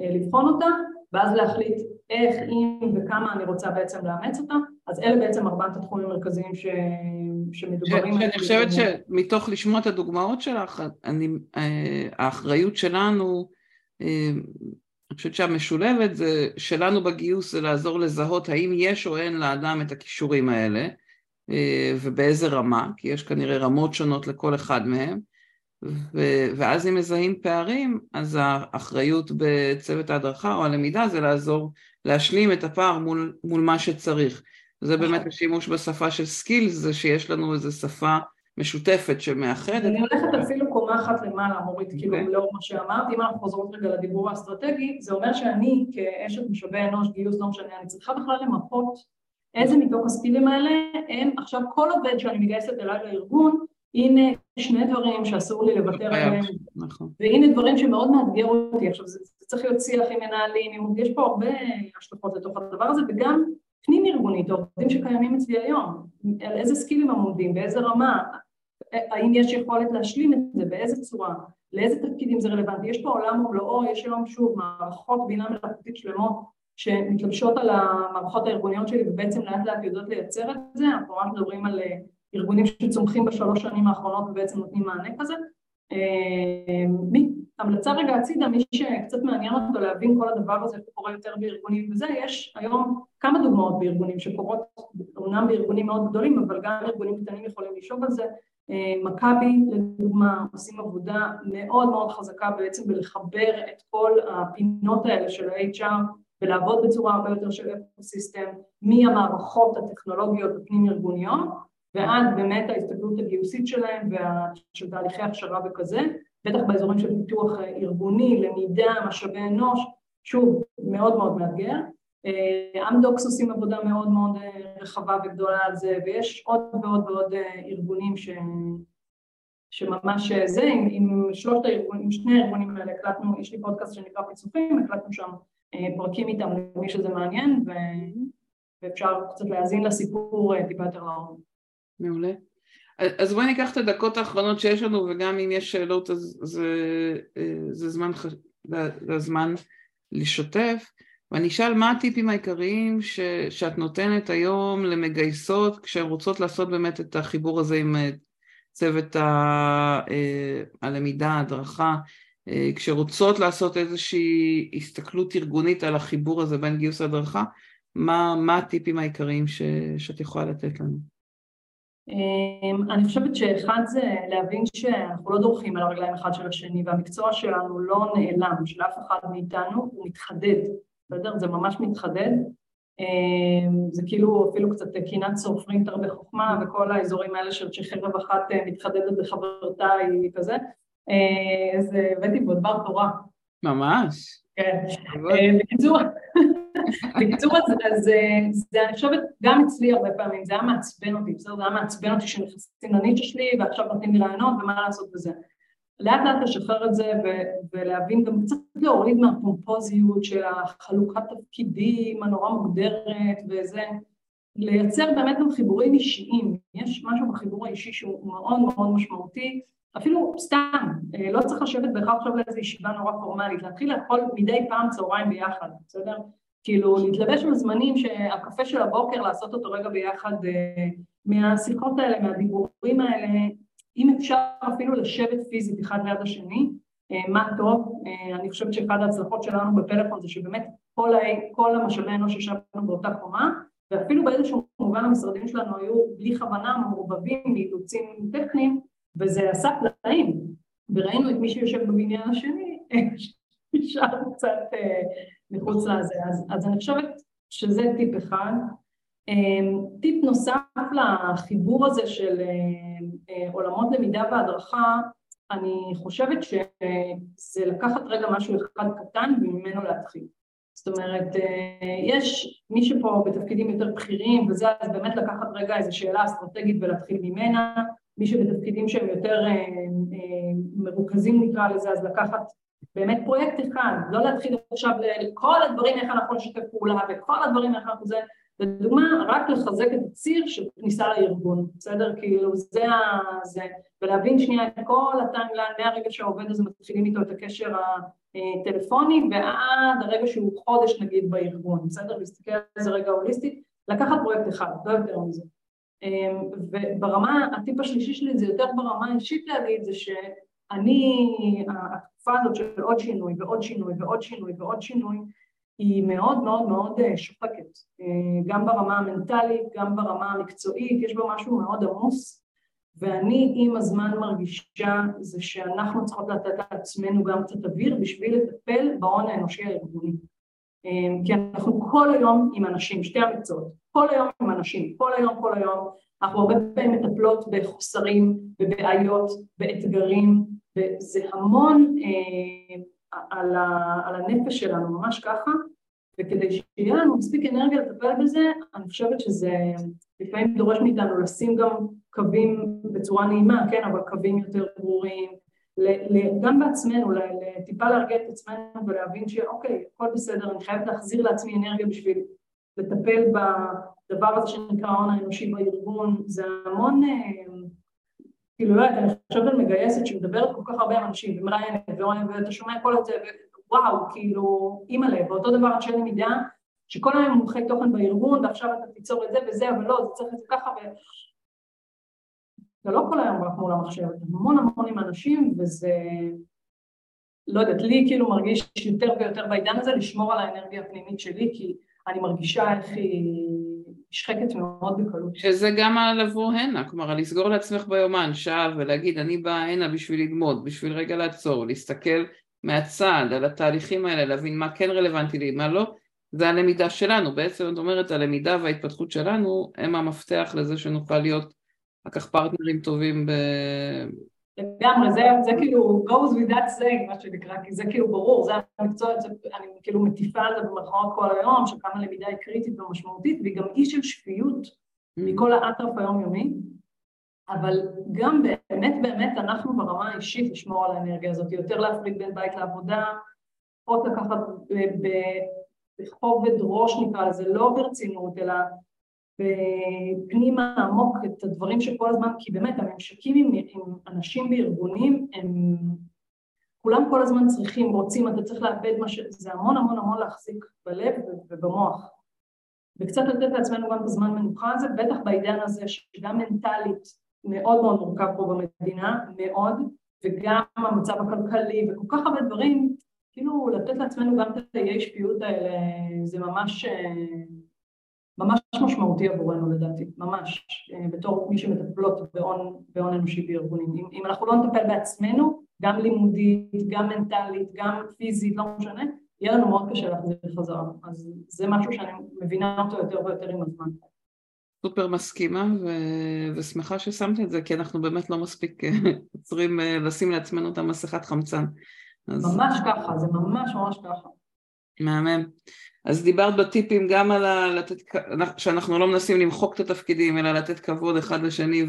אה, לבחון אותה, ואז להחליט איך, אם וכמה אני רוצה בעצם לאמץ אותה, אז אלה בעצם ארבעת התחומים המרכזיים ש... שמדוברים... שאני חושבת שמתוך לשמוע את הדוגמאות שלך, אני, אה, האחריות שלנו, אה, אני חושבת שהמשולבת זה, שלנו בגיוס זה לעזור לזהות האם יש או אין לאדם את הכישורים האלה, ובאיזה רמה, כי יש כנראה רמות שונות לכל אחד מהם, ו- ואז אם מזהים פערים, אז האחריות בצוות ההדרכה או הלמידה זה לעזור להשלים את הפער מול, מול מה שצריך. זה באמת נכון. השימוש בשפה של skills, זה שיש לנו איזו שפה משותפת שמאחדת. אני הולכת אפילו קומה אחת למעלה, מורית, okay. כאילו אוקיי. לאור מה שאמרת, אם אנחנו חוזרות רגע לדיבור האסטרטגי, זה אומר שאני כאשת משאבי אנוש, גיוס, לא משנה, אני צריכה בכלל למפות איזה מתוך הסקילים האלה הם עכשיו כל עובד שאני מגייסת אליי לארגון, הנה שני דברים שאסור לי לוותר עליהם, נכון. והנה דברים שמאוד מאתגר אותי, עכשיו זה, זה צריך להיות שיח עם מנהלים, יש פה הרבה השלכות לתוך הדבר הזה, וגם פנים ארגונית, עובדים שקיימים אצלי היום, על איזה סקילים הם עומדים, באיזה רמה, האם יש יכולת להשלים את זה, באיזה צורה, לאיזה תפקידים זה רלוונטי, יש פה עולם ומלואו, יש היום שוב מערכות בינה מלאכותית שלמות שמתלבשות על המערכות הארגוניות שלי ובעצם לאט לאט יודעות לייצר את זה, אנחנו ממש מדברים על אה, ארגונים שצומחים בשלוש שנים האחרונות ובעצם נותנים מענה כזה. אה, המלצה רגע הצידה, מי שקצת מעניין אותו להבין כל הדבר הזה, קורה יותר בארגונים וזה, יש היום כמה דוגמאות בארגונים שקורות, אומנם בארגונים מאוד גדולים, אבל גם ארגונים קטנים יכולים לשאוב על זה. אה, מכבי לדוגמה עושים עבודה מאוד מאוד חזקה בעצם בלחבר את כל הפינות האלה של ה-HR ולעבוד בצורה הרבה יותר של אקוסיסטם מהמערכות הטכנולוגיות הפנים ארגוניות ועד באמת ההסתכלות הגיוסית שלהם ושל תהליכי הכשרה וכזה, בטח באזורים של פיתוח ארגוני, למידה, משאבי אנוש, שוב, מאוד מאוד מאתגר. אה, אמדוקס עושים עבודה מאוד מאוד אה, רחבה וגדולה על זה, ויש עוד ועוד ועוד אה, ארגונים ש... שממש זה, עם, עם שלושת הארגונים, עם שני הארגונים האלה הקלטנו, יש לי פודקאסט שנקרא פיצוחים, הקלטנו שם פרקים איתם למי שזה מעניין, ו... ואפשר קצת להאזין לסיפור טיפה יותר לעומק. מעולה. אז בואי ניקח את הדקות האחרונות שיש לנו, וגם אם יש שאלות אז זה, זה זמן, זה זמן לשתף. ואני אשאל מה הטיפים העיקריים ש, שאת נותנת היום למגייסות כשהן רוצות לעשות באמת את החיבור הזה עם אה, צוות ה, אה, הלמידה, ההדרכה, אה, כשרוצות לעשות איזושהי הסתכלות ארגונית על החיבור הזה בין גיוס ההדרכה, מה, מה הטיפים העיקריים ש, שאת יכולה לתת לנו? אמ, אני חושבת שאחד זה להבין שאנחנו לא דורכים על הרגליים אחד של השני והמקצוע שלנו לא נעלם, של אף אחד מאיתנו, הוא מתחדד. בסדר? זה ממש מתחדד. אמ, זה כאילו אפילו קצת קינת סופרינטר בחוכמה וכל האזורים האלה של שחרב אחת אה, מתחדדת בחברתה היא כזה. אה, אז הבאתי בו דבר תורה. ממש. כן. אה, בקיצור, בקיצור אז, אז זה אני חושבת גם אצלי הרבה פעמים, זה היה מעצבן אותי, בסדר? זה היה מעצבן אותי שנכנסים לנישה שלי ועכשיו נותנים לי רעיונות ומה לעשות בזה. לאט לאט לשחרר את זה ולהבין גם קצת להוריד מהפומפוזיות של החלוקת תפקידים הנורא מוגדרת וזה, לייצר באמת גם חיבורים אישיים, יש משהו בחיבור האישי שהוא מאוד מאוד משמעותי, אפילו סתם, אה, לא צריך לשבת בהכרח עכשיו לאיזו ישיבה נורא פורמלית, להתחיל לאכול מדי פעם צהריים ביחד, בסדר? כאילו להתלבש בזמנים שהקפה של הבוקר, לעשות אותו רגע ביחד אה, מהשיחות האלה, מהדיבורים האלה, אם אפשר אפילו לשבת פיזית אחד ליד השני, אה, מה טוב, אה, אני חושבת שאחד ההצלחות שלנו בפלאפון זה שבאמת כל, ה... כל המשאבי אנוש ישבנו באותה קומה, ואפילו באיזשהו מובן המשרדים שלנו היו בלי כוונה מעורבבים מאילוצים טכניים, וזה עשה פלאים, וראינו את מי שיושב בבניין השני, נשאר קצת מחוץ לזה, אז, אז אני חושבת שזה טיפ אחד. טיפ נוסף לחיבור הזה של אה, עולמות למידה והדרכה, אני חושבת שזה לקחת רגע משהו אחד קטן וממנו להתחיל. זאת אומרת, אה, יש מי שפה בתפקידים יותר בכירים וזה, אז באמת לקחת רגע איזו שאלה אסטרטגית ולהתחיל ממנה, מי שבתפקידים שהם יותר אה, מרוכזים נקרא לזה, אז לקחת באמת פרויקט אחד, לא להתחיל עכשיו לכל הדברים איך אנחנו נשתף פעולה וכל הדברים איך אנחנו זה, לדוגמה, רק לחזק את הציר של כניסה לארגון, בסדר? כאילו זה ה... זה, ולהבין שנייה את כל הטיימליין מהרגע שהעובד הזה מתחילים איתו את הקשר הטלפוני ועד הרגע שהוא חודש נגיד בארגון, בסדר? להסתכל על זה רגע הוליסטית, לקחת פרויקט אחד, לא יותר מזה. אמ, וברמה, הטיפ השלישי שלי זה יותר ברמה האישית להגיד זה שאני, התקופה הזאת של עוד שינוי ועוד שינוי ועוד שינוי ועוד שינוי היא מאוד מאוד מאוד אה, שוחקת, אה, גם ברמה המנטלית, גם ברמה המקצועית, יש בה משהו מאוד עמוס, ואני עם הזמן מרגישה זה שאנחנו צריכות לתת לעצמנו גם קצת אוויר בשביל לטפל בהון האנושי הארגוני. אה, כי אנחנו כל היום עם אנשים, שתי המקצועות, כל היום עם אנשים, כל היום, כל היום, אנחנו הרבה פעמים מטפלות בחוסרים, בבעיות, באתגרים, וזה המון על, ה, על הנפש שלנו, ממש ככה, וכדי שיהיה לנו מספיק אנרגיה לטפל בזה, אני חושבת שזה לפעמים דורש מאיתנו לשים גם קווים בצורה נעימה, כן, אבל קווים יותר ברורים, גם בעצמנו, טיפה להרגיע את עצמנו ולהבין שאוקיי, הכל בסדר, אני חייבת להחזיר לעצמי אנרגיה בשביל לטפל בדבר הזה שנקרא ההון האנושי בארגון, זה המון, כאילו, לא יודעת, אני חושבת על מגייסת שמדברת כל כך הרבה אנשים ומראיינת ואתה שומע כל את זה ווואו, כאילו, אימא'לה, ואותו דבר אנשי למידה שכל היום מומחי תוכן בארגון ועכשיו אתה תיצור את זה וזה, אבל לא, זה צריך את זה ככה. זה לא כל היום רק מול המחשב, המון המון עם אנשים וזה, לא יודעת, לי כאילו מרגיש יותר ויותר בעידן הזה לשמור על האנרגיה הפנימית שלי כי אני מרגישה איך היא נשחקת מאוד בקלות. שזה גם לבוא הנה, כלומר לסגור לעצמך ביומן שעה ולהגיד אני באה הנה בשביל ללמוד, בשביל רגע לעצור, להסתכל מהצד על התהליכים האלה, להבין מה כן רלוונטי לי, מה לא, זה הלמידה שלנו, בעצם את אומרת הלמידה וההתפתחות שלנו הם המפתח לזה שנוכל להיות אחר כך פרטנרים טובים ב... לגמרי, זה, זה כאילו goes with that saying, מה שנקרא, כי זה כאילו ברור, זה המקצוע, זה, אני כאילו מטיפה על זה במרכאות כל היום, שכמה למידה היא קריטית ומשמעותית, והיא גם אי של שפיות mm-hmm. מכל האטרף היומיומי, אבל גם באמת באמת אנחנו ברמה האישית לשמור על האנרגיה הזאת, יותר להפריד בין בית לעבודה, עוד לקחת בכובד ראש נקרא לזה, לא ברצינות, אלא בפנימה עמוק את הדברים שכל הזמן, כי באמת הממשקים עם, עם אנשים בארגונים הם כולם כל הזמן צריכים, רוצים, אתה צריך לאבד מה ש... זה המון המון המון להחזיק בלב ובמוח. וקצת לתת לעצמנו גם את הזמן מנוחה הזה, בטח בעידן הזה שגם מנטלית מאוד מאוד מורכב פה במדינה, מאוד, וגם המצב הכלכלי וכל כך הרבה דברים, כאילו לתת לעצמנו גם את האי שפיות האלה, זה ממש ממש משמעותי עבורנו לדעתי, ממש, אה, בתור מי שמטפלות בהון אנושי בארגונים. אם, אם אנחנו לא נטפל בעצמנו, גם לימודית, גם מנטלית, גם פיזית, לא משנה, יהיה לנו מאוד קשה להחזיר חזרה. אז זה משהו שאני מבינה אותו יותר ויותר עם הזמן. סופר מסכימה ו- ושמחה ששמת את זה, כי אנחנו באמת לא מספיק אה, עוצרים אה, לשים לעצמנו את המסכת חמצן. אז... ממש ככה, זה ממש ממש ככה. מהמם. אז דיברת בטיפים גם על ה... לתת, שאנחנו לא מנסים למחוק את התפקידים, אלא לתת כבוד אחד לשני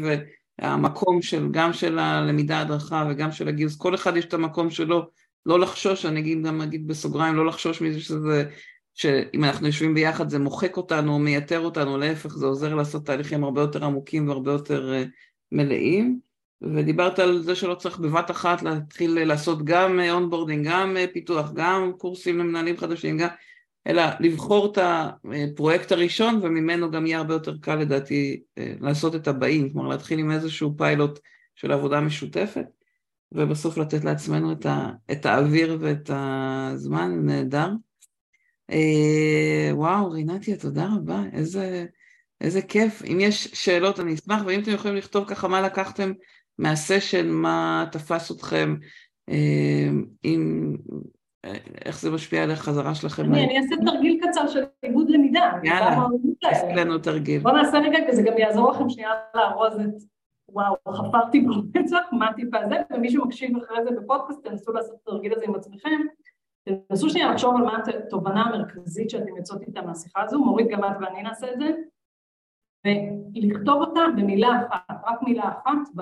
והמקום של, גם של הלמידה הדרכה וגם של הגיוס, כל אחד יש את המקום שלו, לא לחשוש, אני אגיד גם אגיד בסוגריים, לא לחשוש מזה שזה, שאם אנחנו יושבים ביחד זה מוחק אותנו או מייתר אותנו, להפך זה עוזר לעשות תהליכים הרבה יותר עמוקים והרבה יותר uh, מלאים. ודיברת על זה שלא צריך בבת אחת להתחיל לעשות גם onboarding, גם פיתוח, גם קורסים למנהלים חדשים, גם, אלא לבחור את הפרויקט הראשון וממנו גם יהיה הרבה יותר קל לדעתי לעשות את הבאים, כלומר להתחיל עם איזשהו פיילוט של עבודה משותפת ובסוף לתת לעצמנו את, ה, את האוויר ואת הזמן, נהדר. וואו, רינתיה, תודה רבה, איזה, איזה כיף. אם יש שאלות אני אשמח, ואם אתם יכולים לכתוב ככה מה לקחתם מהסשן, מה תפס אתכם, אם, איך זה משפיע על החזרה שלכם? אני, אני אעשה תרגיל קצר של עיבוד למידה. יאללה, תעשי לנו תרגיל. בוא נעשה רגע, וזה גם יעזור לכם שנייה לארוז את, וואו, חפרתי ברצח, מה טיפה זה, ומי שמקשיב אחרי זה בפודקאסט, תנסו לעשות את התרגיל הזה עם עצמכם. תנסו שנייה לחשוב על מה התובנה המרכזית שאתם יוצאות איתה מהשיחה הזו, מורית גם את ואני נעשה את זה, ולכתוב אותה במילה אחת, רק מילה אחת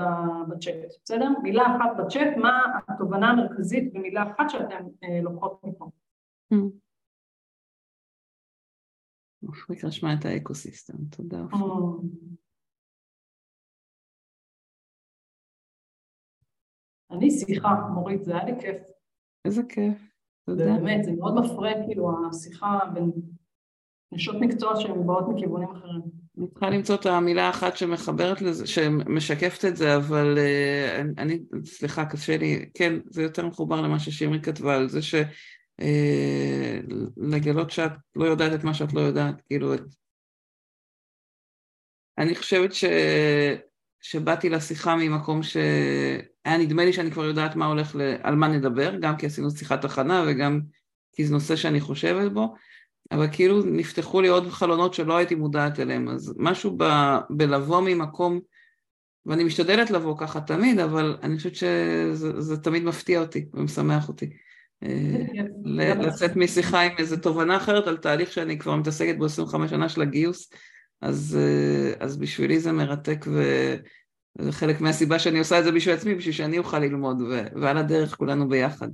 בצ'אט, בסדר? מילה אחת בצ'אט, מה התובנה המרכזית במילה אחת שאתן אה, לוקחות מפה. אופריק רשמה את האקוסיסטם, תודה. אני שיחה, מורית, זה היה לי כיף. איזה כיף, תודה. באמת, זה מאוד מפרה, כאילו, השיחה בין נשות מקצוע שהן באות מכיוונים אחרים. אני צריכה למצוא את המילה האחת שמחברת לזה, שמשקפת את זה, אבל uh, אני, סליחה, קשה לי, כן, זה יותר מחובר למה ששימרי כתבה, על זה שלגלות אה, uh, שאת לא יודעת את מה שאת לא יודעת, כאילו, את... אני חושבת ש... שבאתי לשיחה ממקום שהיה נדמה לי שאני כבר יודעת מה הולך, ל... על מה נדבר, גם כי עשינו שיחת הכנה וגם כי זה נושא שאני חושבת בו, אבל כאילו נפתחו לי עוד חלונות שלא הייתי מודעת אליהם, אז משהו ב, בלבוא ממקום, ואני משתדלת לבוא ככה תמיד, אבל אני חושבת שזה תמיד מפתיע אותי ומשמח אותי. אה, לצאת משיחה עם איזו תובנה אחרת על תהליך שאני כבר מתעסקת בו 25 שנה של הגיוס, אז, אה, אז בשבילי זה מרתק ו, זה חלק מהסיבה שאני עושה את זה בשביל עצמי, בשביל שאני אוכל ללמוד, ועל הדרך כולנו ביחד.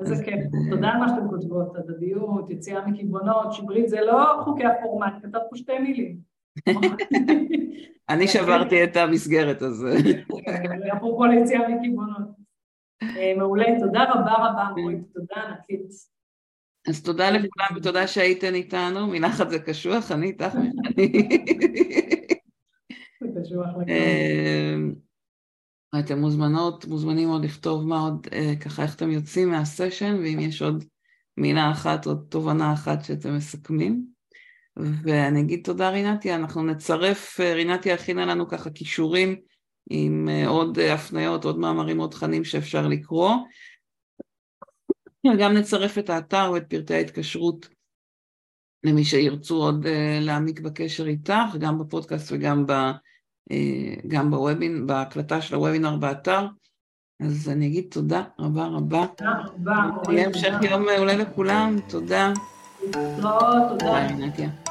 איזה כיף. תודה על מה שאתם כותבות, הדדיות, יציאה מקיבעונות, שמרית, זה לא חוקי הפורמט, כתבת פה שתי מילים. אני שברתי את המסגרת הזו. אפרופו ליציאה מקיבעונות. אה, מעולה, תודה רבה רבה, מורית, תודה ענקית. אז תודה לכולם ותודה שהייתן איתנו, מנחת זה קשוח, אני איתך. זה קשוח לגמרי. אה, אתם מוזמנות, מוזמנים עוד לכתוב מה עוד, אה, ככה איך אתם יוצאים מהסשן, ואם יש עוד מילה אחת או תובנה אחת שאתם מסכמים. ואני אגיד תודה רינתיה, אנחנו נצרף, אה, רינתיה הכינה לנו ככה כישורים עם אה, עוד הפניות, עוד מאמרים, עוד תכנים שאפשר לקרוא. גם נצרף את האתר ואת פרטי ההתקשרות למי שירצו עוד להעמיק בקשר איתך, גם בפודקאסט וגם ב... אה, גם בוובינ, בהקלטה של הוובינר באתר. אז אני אגיד תודה רבה רבה. תודה רבה. יהיה המשך יום מעולה לכולם, תודה. להתראות, תודה. ביי, נתיה.